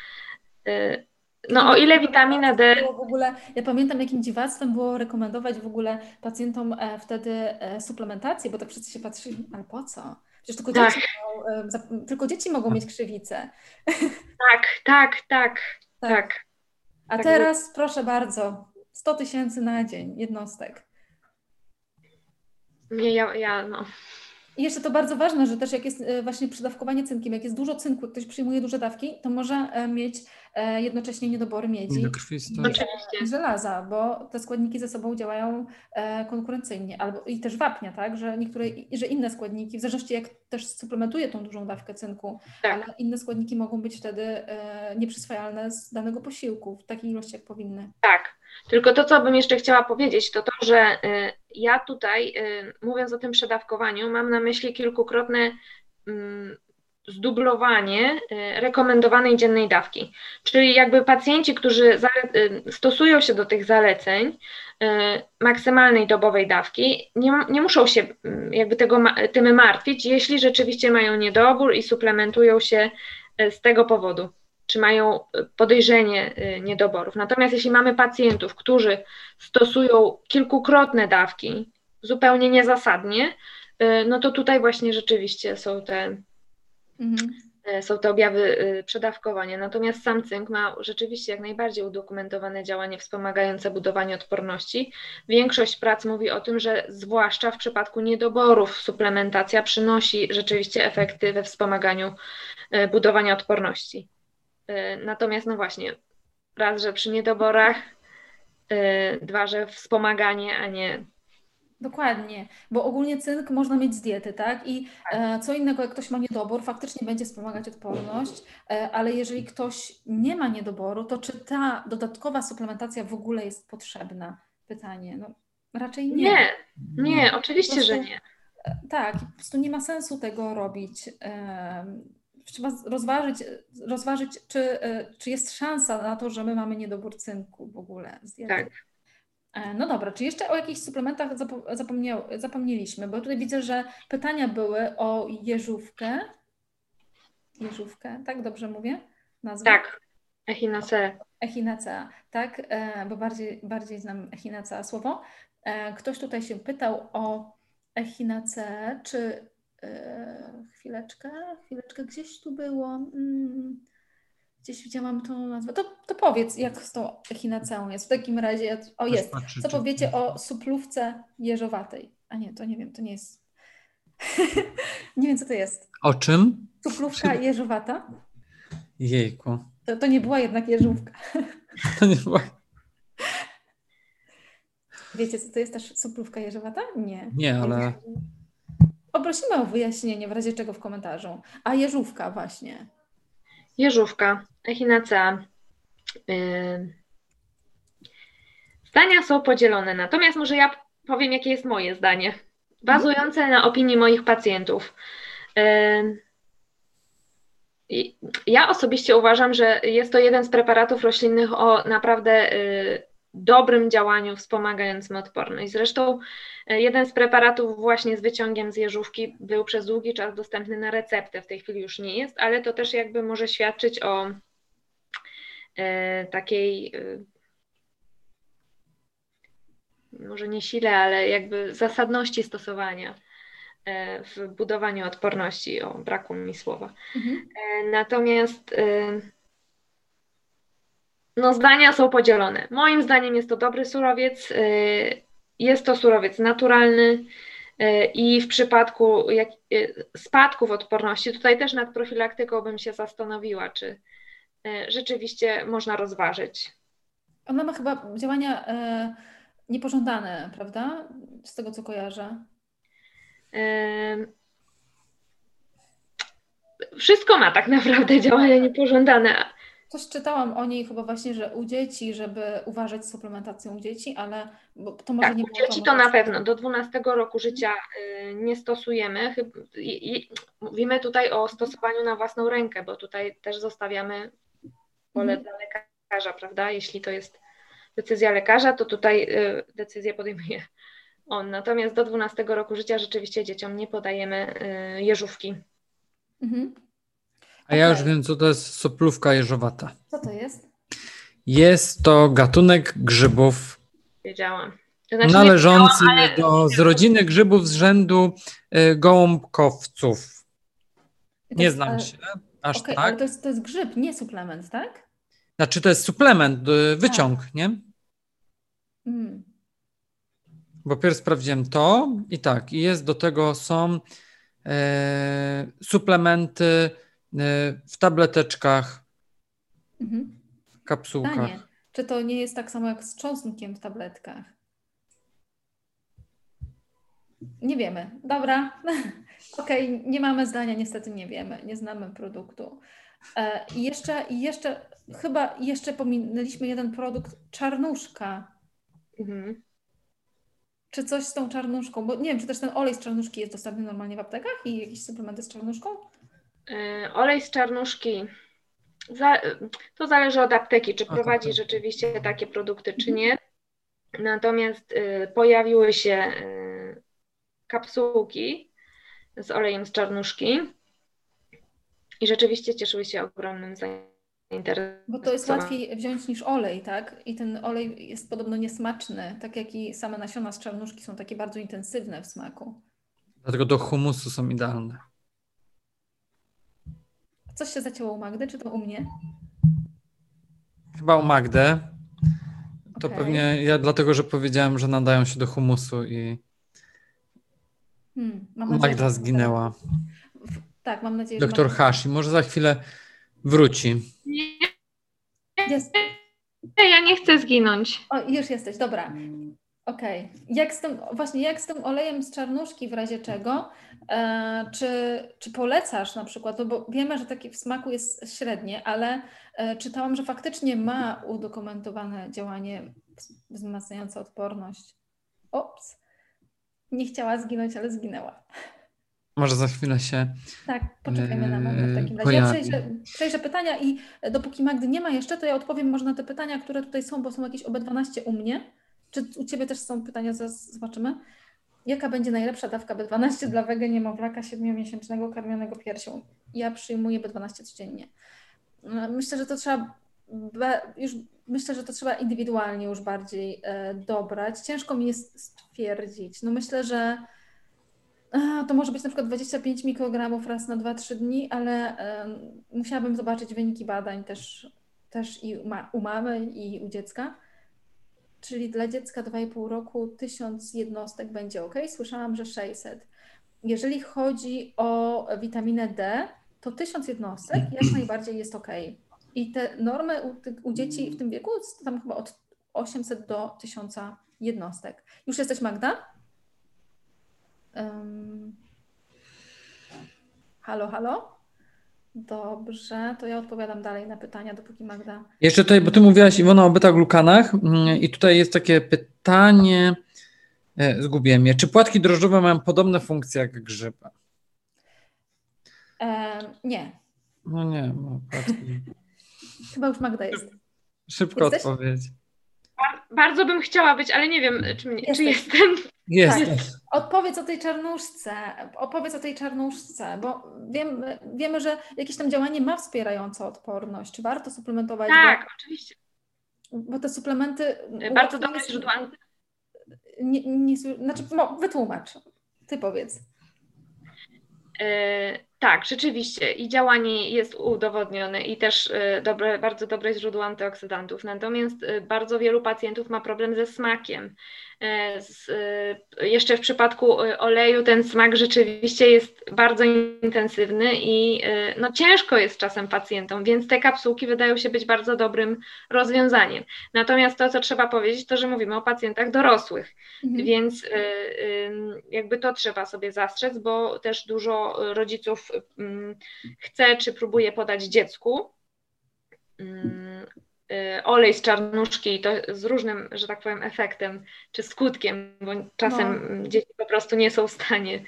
E, no o ile witamina D... w ogóle, ja pamiętam jakim dziwactwem było rekomendować w ogóle pacjentom e, wtedy e, suplementację, bo tak wszyscy się patrzyli, ale po co? Przecież tylko, tak. dzieci, mogą, e, tylko dzieci mogą mieć krzywicę. Tak, tak, tak, tak. tak. A tak teraz proszę bardzo, 100 tysięcy na dzień jednostek. Nie, ja, ja no. I jeszcze to bardzo ważne, że też jak jest e, właśnie przydawkowanie cynkiem, jak jest dużo cynku, ktoś przyjmuje duże dawki, to może e, mieć e, jednocześnie niedobory miedzi i żelaza, bo te składniki ze sobą działają konkurencyjnie, albo i też wapnia, tak, że niektóre, że inne składniki, w zależności jak też suplementuje tą dużą dawkę cynku, tak. ale inne składniki mogą być wtedy nieprzyswajalne z danego posiłku w takiej ilości, jak powinny. Tak, tylko to, co bym jeszcze chciała powiedzieć, to to, że ja tutaj, y, mówiąc o tym przedawkowaniu, mam na myśli kilkukrotne mm, zdublowanie y, rekomendowanej dziennej dawki. Czyli jakby pacjenci, którzy stosują się do tych zaleceń maksymalnej dobowej dawki, nie, nie muszą się mm, jakby tego, tym martwić, jeśli rzeczywiście mają niedobór i suplementują się z tego powodu czy mają e, podejrzenie e, niedoborów. Natomiast jeśli mamy pacjentów, którzy stosują kilkukrotne dawki zupełnie niezasadnie, e, no to tutaj właśnie rzeczywiście są te, mhm. są te objawy przedawkowania. Natomiast sam cynk ma rzeczywiście jak najbardziej udokumentowane działanie wspomagające budowanie odporności. Większość prac mówi o tym, że zwłaszcza w przypadku niedoborów suplementacja przynosi rzeczywiście efekty we wspomaganiu budowania odporności. E, natomiast no właśnie, raz, że przy niedoborach, e, dwa, że wspomaganie, a nie Dokładnie, bo ogólnie cynk można mieć z diety, tak? I e, co innego, jak ktoś ma niedobór, faktycznie będzie wspomagać odporność, e, ale jeżeli ktoś nie ma niedoboru, to czy ta dodatkowa suplementacja w ogóle jest potrzebna? Pytanie. No, raczej nie. Nie, nie, oczywiście, prostu, że nie. E, tak, po prostu nie ma sensu tego robić. Trzeba rozważyć, rozważyć czy, e, czy jest szansa na to, że my mamy niedobór cynku w ogóle z diety. Tak. E, no dobra, czy jeszcze o jakichś suplementach zapomnieliśmy? Bo tutaj widzę, że pytania były o jeżówkę. Jeżówkę, tak dobrze mówię? Nazwę? Tak, echinacea. Echinacea, tak, e, bo bardziej, bardziej znam echinacea słowo. Ktoś tutaj się pytał o echinacea, czy chwileczkę, chwileczkę, gdzieś tu było. Mm, gdzieś widziałam tą nazwę. To, to powiedz, jak z tą echinaceą jest. W takim razie, o jest. Co powiecie o suplówce jeżowatej? A nie, to nie wiem, to nie jest. nie wiem, co to jest. O czym? Suplówka jeżowata? Jejku. To, to nie była jednak jeżówka. to nie była. Wiecie, co to jest też suplówka jeżowata? Nie. Nie, ale... Poprosimy o wyjaśnienie, w razie czego w komentarzu. A jeżówka właśnie. Jeżówka, echinacea. Yy. Zdania są podzielone, natomiast może ja powiem, jakie jest moje zdanie, bazujące na opinii moich pacjentów. Yy. Ja osobiście uważam, że jest to jeden z preparatów roślinnych o naprawdę yy, dobrym działaniu wspomagającym odporność. Zresztą e, jeden z preparatów właśnie z wyciągiem z jeżówki był przez długi czas dostępny na receptę, w tej chwili już nie jest, ale to też jakby może świadczyć o e, takiej e, może nie sile, ale jakby zasadności stosowania w budowaniu odporności. O, brakło mi słowa. Mhm. Natomiast no, zdania są podzielone. Moim zdaniem jest to dobry surowiec. Y, jest to surowiec naturalny y, i w przypadku jak, y, spadków odporności, tutaj też nad profilaktyką bym się zastanowiła, czy rzeczywiście można rozważyć. Ona ma chyba działania niepożądane, prawda? Z tego co kojarzę. Wszystko ma tak naprawdę działania niepożądane. Coś czytałam o niej chyba właśnie, że u dzieci, żeby uważać z suplementacją u dzieci, ale to może tak, nie było. Dzieci to na pewno do 12 roku życia y, nie stosujemy. Mówimy tutaj o stosowaniu na własną rękę, bo tutaj też zostawiamy pole mhm. dla lekarza, prawda? Jeśli to jest decyzja lekarza, to tutaj y, decyzję podejmuje on. Natomiast do 12 roku życia rzeczywiście dzieciom nie podajemy y, jeżówki. Mhm. A ja już wiem, co to jest soplówka jeżowata. Co to jest? Jest to gatunek grzybów. Wiedziałam. Znaczy należący ale... do, z rodziny grzybów z rzędu y, gołąbkowców. Nie znam ale... się aż okay, tak. Ale to jest, to jest grzyb, nie suplement, tak? Znaczy to jest suplement, y, wyciąg, tak. nie? Mm. Bo pierw sprawdziłem to i tak, i jest do tego są e, suplementy e, w tableteczkach, mhm. kapsułkach. Pytanie, czy to nie jest tak samo jak z cząstnikiem w tabletkach? Nie wiemy. Dobra. Okej, okay, nie mamy zdania, niestety nie wiemy, nie znamy produktu. E, I jeszcze, jeszcze, chyba jeszcze pominęliśmy jeden produkt, czarnuszka. Mhm. Czy coś z tą czarnuszką? Bo nie wiem, czy też ten olej z czarnuszki jest dostępny normalnie w aptekach i jakieś suplementy z czarnuszką? Yy, olej z czarnuszki. Za, to zależy od apteki, czy prowadzi rzeczywiście takie produkty, czy nie. Natomiast y, pojawiły się kapsułki z olejem z czarnuszki i rzeczywiście cieszyły się ogromnym zainteresowaniem. Bo to jest łatwiej wziąć niż olej, tak? I ten olej jest podobno niesmaczny, tak jak i same nasiona z czarnuszki są takie bardzo intensywne w smaku. Dlatego do humusu są idealne. Coś się zacięło u Magdy, czy to u mnie? Chyba u Magdę. To okay. pewnie ja dlatego, że powiedziałem, że nadają się do humusu i Hmm, mam nadzieję, Magda zginęła. Tak, mam nadzieję, że. Doktor Hashi, może za chwilę wróci. Nie. Jest. Ja nie chcę zginąć. O, już jesteś, dobra. Okej. Okay. Jak z tym, właśnie jak z tym olejem z czarnuszki w razie czego? E, czy, czy polecasz na przykład, no bo wiemy, że taki w smaku jest średnie, ale e, czytałam, że faktycznie ma udokumentowane działanie wzmacniające odporność. Ops nie chciała zginąć, ale zginęła. Może za chwilę się. Tak, poczekajmy na moment w takim razie. Ja przejrzę, przejrzę, pytania i dopóki Magdy nie ma jeszcze, to ja odpowiem może na te pytania, które tutaj są, bo są jakieś OB12 u mnie. Czy u Ciebie też są pytania? Zaraz zobaczymy. Jaka będzie najlepsza dawka B12 dla wege niemowlaka 7-miesięcznego karmionego piersią? Ja przyjmuję B12 codziennie. Myślę, że to trzeba już myślę, że to trzeba indywidualnie już bardziej e, dobrać. Ciężko mi jest stwierdzić. No myślę, że to może być na przykład 25 mikrogramów raz na 2-3 dni, ale musiałabym zobaczyć wyniki badań też, też i u mamy i u dziecka. Czyli dla dziecka 2,5 roku 1000 jednostek będzie ok. Słyszałam, że 600. Jeżeli chodzi o witaminę D, to 1000 jednostek jak najbardziej jest ok. I te normy u, u dzieci w tym wieku tam chyba od 800 do 1000 jednostek. Już jesteś Magda? Um, halo, halo? Dobrze, to ja odpowiadam dalej na pytania, dopóki Magda. Jeszcze tutaj, bo ty mówiłaś Iwona o beta-glukanach mm, i tutaj jest takie pytanie, e, zgubiłem je. Czy płatki drożdżowe mają podobne funkcje jak grzyby? E, nie. No nie, no płatki. Chyba już Magda jest. Szybko Jesteś? odpowiedź. Bardzo bym chciała być, ale nie wiem, czy, mnie, czy jestem. Jest. Tak. Odpowiedz o tej czarnuszce. Opowiedz o tej czarnuszce, bo wiem, wiemy, że jakieś tam działanie ma wspierające odporność. Czy warto suplementować? Tak, bo, oczywiście. Bo te suplementy. Bardzo dobre źródła. Nie, nie, znaczy, no, wytłumacz. Ty powiedz. E, tak, rzeczywiście i działanie jest udowodnione i też y, dobre, bardzo dobre źródło antyoksydantów. Natomiast y, bardzo wielu pacjentów ma problem ze smakiem. E, z, y, jeszcze w przypadku oleju ten smak rzeczywiście jest bardzo intensywny i no, ciężko jest czasem pacjentom, więc te kapsułki wydają się być bardzo dobrym rozwiązaniem. Natomiast to, co trzeba powiedzieć, to, że mówimy o pacjentach dorosłych, mhm. więc jakby to trzeba sobie zastrzec, bo też dużo rodziców Mm, chce czy próbuje podać dziecku mm, olej z czarnuszki i to z różnym, że tak powiem, efektem czy skutkiem, bo czasem no. dzieci po prostu nie są w stanie.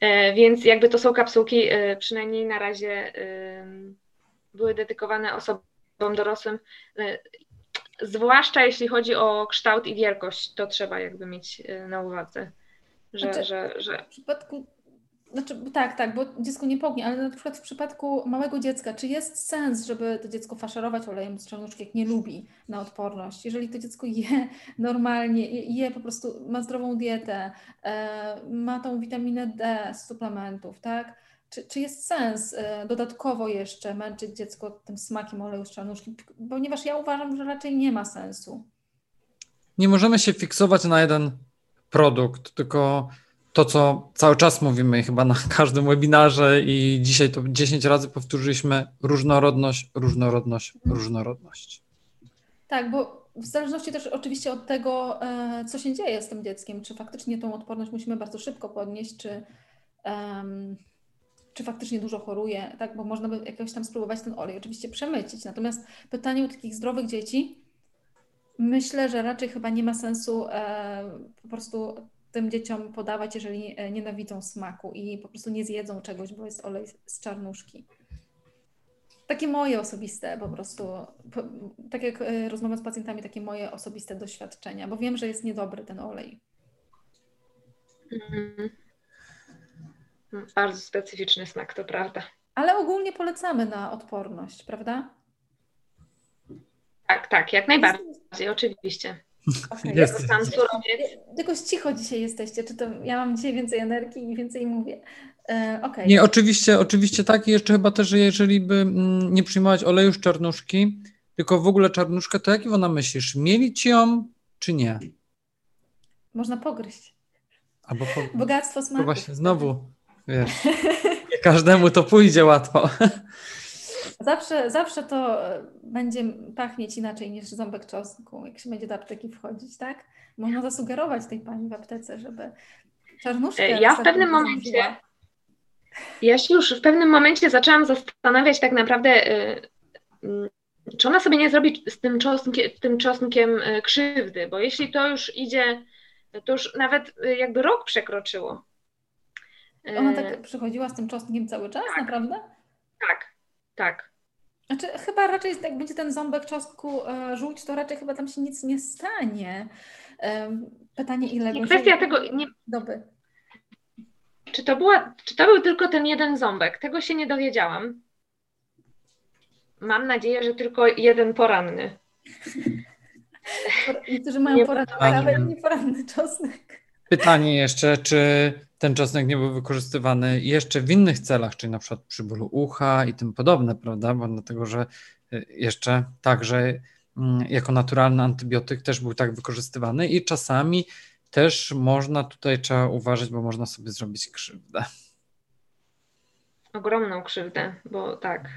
E, więc jakby to są kapsułki, e, przynajmniej na razie były dedykowane osobom dorosłym. E, zwłaszcza jeśli chodzi o kształt i wielkość, to trzeba jakby mieć na uwadze, że, znaczy, że, że... W przypadku znaczy, tak, tak, bo dziecko nie pognie, ale na przykład w przypadku małego dziecka, czy jest sens, żeby to dziecko faszerować olejem z czarnuszki, jak nie lubi na odporność? Jeżeli to dziecko je normalnie, je po prostu, ma zdrową dietę, e, ma tą witaminę D z suplementów, tak? Czy, czy jest sens e, dodatkowo jeszcze męczyć dziecko tym smakiem oleju z czarnuszki? Ponieważ ja uważam, że raczej nie ma sensu. Nie możemy się fiksować na jeden produkt, tylko to, co cały czas mówimy chyba na każdym webinarze i dzisiaj to 10 razy powtórzyliśmy, różnorodność, różnorodność, różnorodność. Tak, bo w zależności też oczywiście od tego, e, co się dzieje z tym dzieckiem, czy faktycznie tą odporność musimy bardzo szybko podnieść, czy, um, czy faktycznie dużo choruje, tak, bo można by jakoś tam spróbować ten olej oczywiście przemycić. Natomiast pytanie u takich zdrowych dzieci, myślę, że raczej chyba nie ma sensu e, po prostu tym dzieciom podawać, jeżeli e, nienawidzą smaku i po prostu nie zjedzą czegoś, bo jest olej z czarnuszki. Takie moje osobiste po prostu, tak jak e, rozmawiam z pacjentami, takie moje osobiste doświadczenia, bo wiem, że jest niedobry ten olej. Mm. Bardzo specyficzny smak, to prawda. Ale ogólnie polecamy na odporność, prawda? Tak, tak, jak najbardziej, oczywiście. Okay. Surowiec. Jakoś cicho dzisiaj jesteście, czy to ja mam dzisiaj więcej energii i więcej mówię. E, okay. Nie, oczywiście, oczywiście tak i jeszcze chyba też, jeżeli by mm, nie przyjmować oleju z czarnuszki, tylko w ogóle czarnuszkę, to jak ona myślisz, mielić ją czy nie? Można pogryźć. Albo po... Bogactwo smaku. To właśnie znowu, wiesz, każdemu to pójdzie łatwo. Zawsze, zawsze to e, będzie pachnieć inaczej niż ząbek czosnku, jak się będzie do apteki wchodzić, tak? Można zasugerować tej pani w aptece, żeby czarnuszkę... E, ja w pewnym momencie... Ja się już w pewnym momencie zaczęłam zastanawiać tak naprawdę, e, mm, czy ona sobie nie zrobi z tym czosnkiem, tym czosnkiem krzywdy, bo jeśli to już idzie, to już nawet jakby rok przekroczyło. Ona tak przychodziła z tym czosnkiem cały czas, tak. naprawdę? Tak, tak. Znaczy, chyba raczej jak będzie ten ząbek czosnku e, żółć, to raczej chyba tam się nic nie stanie. Pytanie, ile nie Kwestia tego. Nie... Doby. Czy to, była, czy to był tylko ten jeden ząbek? Tego się nie dowiedziałam. Mam nadzieję, że tylko jeden poranny. Niektórzy mają poranny kawę i poranny czosnek. Pytanie jeszcze, czy ten czosnek nie był wykorzystywany jeszcze w innych celach, czyli na przykład przy bólu ucha i tym podobne, prawda? Bo dlatego, że y, jeszcze także mm, jako naturalny antybiotyk też był tak wykorzystywany i czasami też można tutaj trzeba uważać, bo można sobie zrobić krzywdę. Ogromną krzywdę, bo tak.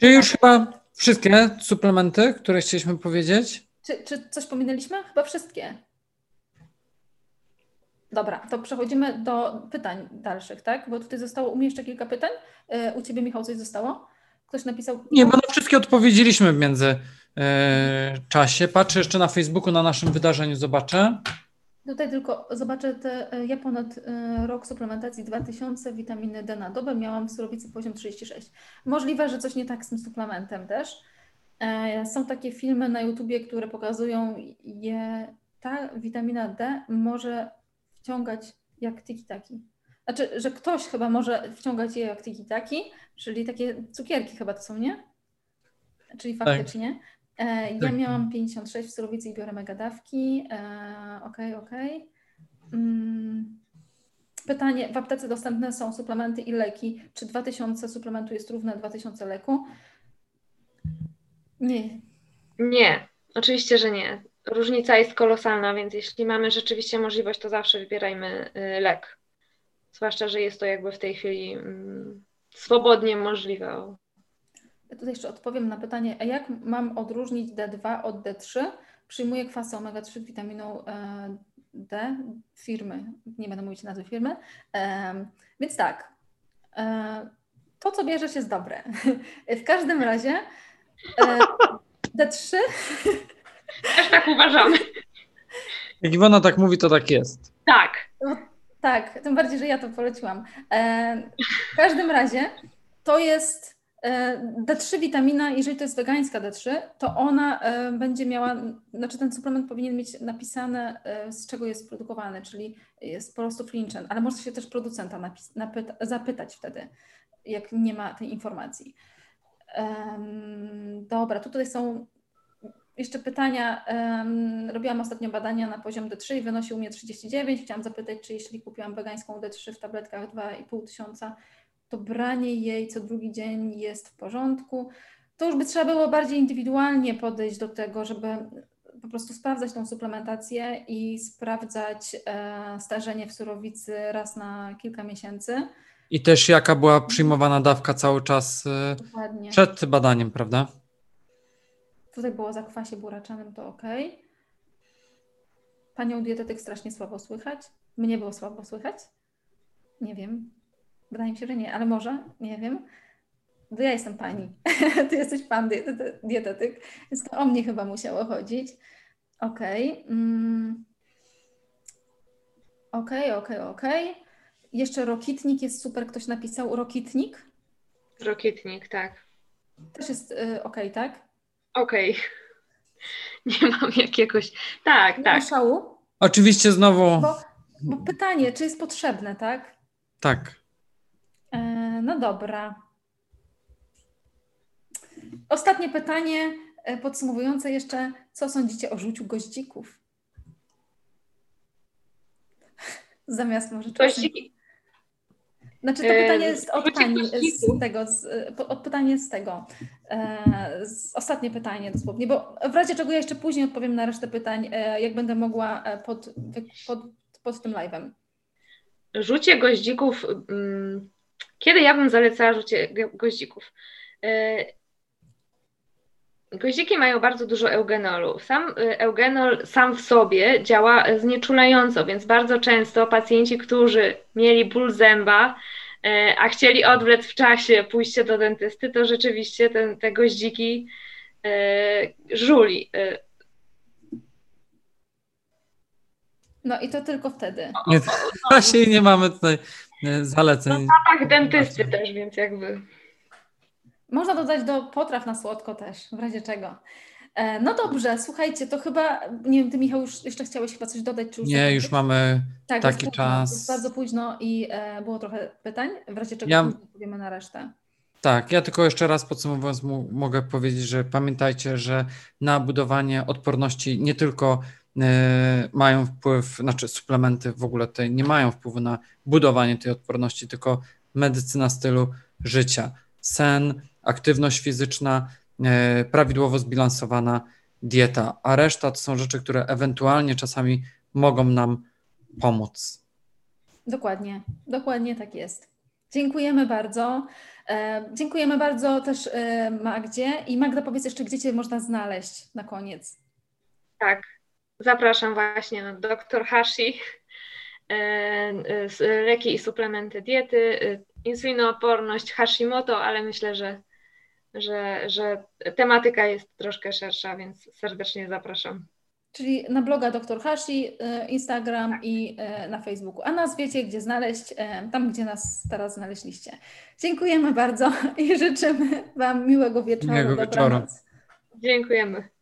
Czyli już chyba wszystkie suplementy, które chcieliśmy powiedzieć? Czy, czy coś pominęliśmy? Chyba wszystkie. Dobra, to przechodzimy do pytań dalszych, tak? Bo tutaj zostało u mnie jeszcze kilka pytań. E, u Ciebie, Michał, coś zostało? Ktoś napisał... Nie, bo na wszystkie odpowiedzieliśmy w międzyczasie. czasie. Patrzę jeszcze na Facebooku, na naszym wydarzeniu, zobaczę. Tutaj tylko zobaczę, te, e, ja ponad e, rok suplementacji 2000 witaminy D na dobę miałam w surowicy poziom 36. Możliwe, że coś nie tak z tym suplementem też. Są takie filmy na YouTubie, które pokazują je, ta witamina D może wciągać jak tiki-taki. Znaczy, że ktoś chyba może wciągać je jak tiki-taki, czyli takie cukierki chyba to są, nie? Czyli tak. faktycznie. Tak. E, ja tak. miałam 56 w surowicy i biorę mega dawki. E, okej, okej. Okay. Mm. Pytanie, w aptece dostępne są suplementy i leki. Czy 2000 suplementu jest równe 2000 leku? Nie. Nie, oczywiście, że nie różnica jest kolosalna, więc jeśli mamy rzeczywiście możliwość, to zawsze wybierajmy y, lek. Zwłaszcza, że jest to jakby w tej chwili mm, swobodnie możliwe. Ja tutaj jeszcze odpowiem na pytanie, a jak mam odróżnić D2 od D3? Przyjmuję kwasy omega-3 z witaminą e, D firmy, nie będę mówić nazwy firmy, więc tak, e, to co bierzesz jest dobre. W każdym razie e, D3 Też tak uważamy. Jak Iwona tak mówi, to tak jest. Tak. No, tak, tym bardziej, że ja to poleciłam. E, w każdym razie to jest D3 witamina, jeżeli to jest wegańska D3, to ona będzie miała, znaczy ten suplement powinien mieć napisane, z czego jest produkowany, czyli jest po prostu flinchen, ale można się też producenta napis, napyta, zapytać wtedy, jak nie ma tej informacji. Um, dobra, tutaj są jeszcze pytania. Robiłam ostatnio badania na poziom D3 i wynosił mnie 39. Chciałam zapytać, czy jeśli kupiłam wegańską D3 w tabletkach 2,5 tysiąca, to branie jej co drugi dzień jest w porządku. To już by trzeba było bardziej indywidualnie podejść do tego, żeby po prostu sprawdzać tą suplementację i sprawdzać e, starzenie w surowicy raz na kilka miesięcy. I też jaka była przyjmowana dawka cały czas e, Dokładnie. przed badaniem, prawda? Tutaj było zakwasie buraczanym, to ok. Panią dietetyk strasznie słabo słychać. Mnie było słabo słychać? Nie wiem. Wydaje mi się, że nie, ale może, nie wiem. To ja jestem pani. Ty jesteś pan dietetyk, więc to o mnie chyba musiało chodzić. Okej. Okay. Mm. Okej, okay, okej, okay, okej. Jeszcze rokitnik jest super. Ktoś napisał rokitnik? Rokitnik, tak. Też jest y, ok, tak? Okej. Okay. Nie mam jakiegoś. Tak, Nie tak. szału? Oczywiście znowu. Bo, bo, pytanie, czy jest potrzebne, tak? Tak. E, no dobra. Ostatnie pytanie e, podsumowujące jeszcze. Co sądzicie o rzuciu goździków? Zamiast może Goździki, znaczy to pytanie jest od pani, z tego, z, od pytanie z tego, e, z ostatnie pytanie dosłownie, bo w razie czego ja jeszcze później odpowiem na resztę pytań, e, jak będę mogła e, pod, pod, pod tym live'em. Rzucie goździków, mm, kiedy ja bym zalecała rzucie goździków? Goździki mają bardzo dużo eugenolu. Sam eugenol sam w sobie działa znieczulająco, więc bardzo często pacjenci, którzy mieli ból zęba, e, a chcieli odwlec w czasie pójście do dentysty, to rzeczywiście ten, te goździki żuli. No i to tylko wtedy. Nie, właśnie nie mamy tutaj zaleceń. No, zapach dentysty też, więc jakby... Można dodać do potraw na słodko też, w razie czego. E, no dobrze, słuchajcie, to chyba, nie wiem, ty Michał już jeszcze chciałeś chyba coś dodać? Czy już nie, już mamy tak, taki jest czas. Jest bardzo późno i e, było trochę pytań, w razie czego ja... powiemy na resztę. Tak, ja tylko jeszcze raz podsumowując mogę powiedzieć, że pamiętajcie, że na budowanie odporności nie tylko y, mają wpływ, znaczy suplementy w ogóle tutaj nie mają wpływu na budowanie tej odporności, tylko medycyna stylu życia, sen, aktywność fizyczna, e, prawidłowo zbilansowana dieta, a reszta to są rzeczy, które ewentualnie czasami mogą nam pomóc. Dokładnie, dokładnie tak jest. Dziękujemy bardzo. E, dziękujemy bardzo też e, Magdzie. I Magda, powiedz jeszcze, gdzie Cię można znaleźć na koniec. Tak, zapraszam właśnie na dr Hashi, leki i suplementy diety, insulinooporność Hashimoto, ale myślę, że że, że tematyka jest troszkę szersza, więc serdecznie zapraszam. Czyli na bloga Dr. Hashi, e, Instagram tak. i e, na Facebooku. A nas wiecie, gdzie znaleźć, e, tam gdzie nas teraz znaleźliście. Dziękujemy bardzo i życzymy Wam miłego wieczoru. Miłego wieczoru. Dziękujemy.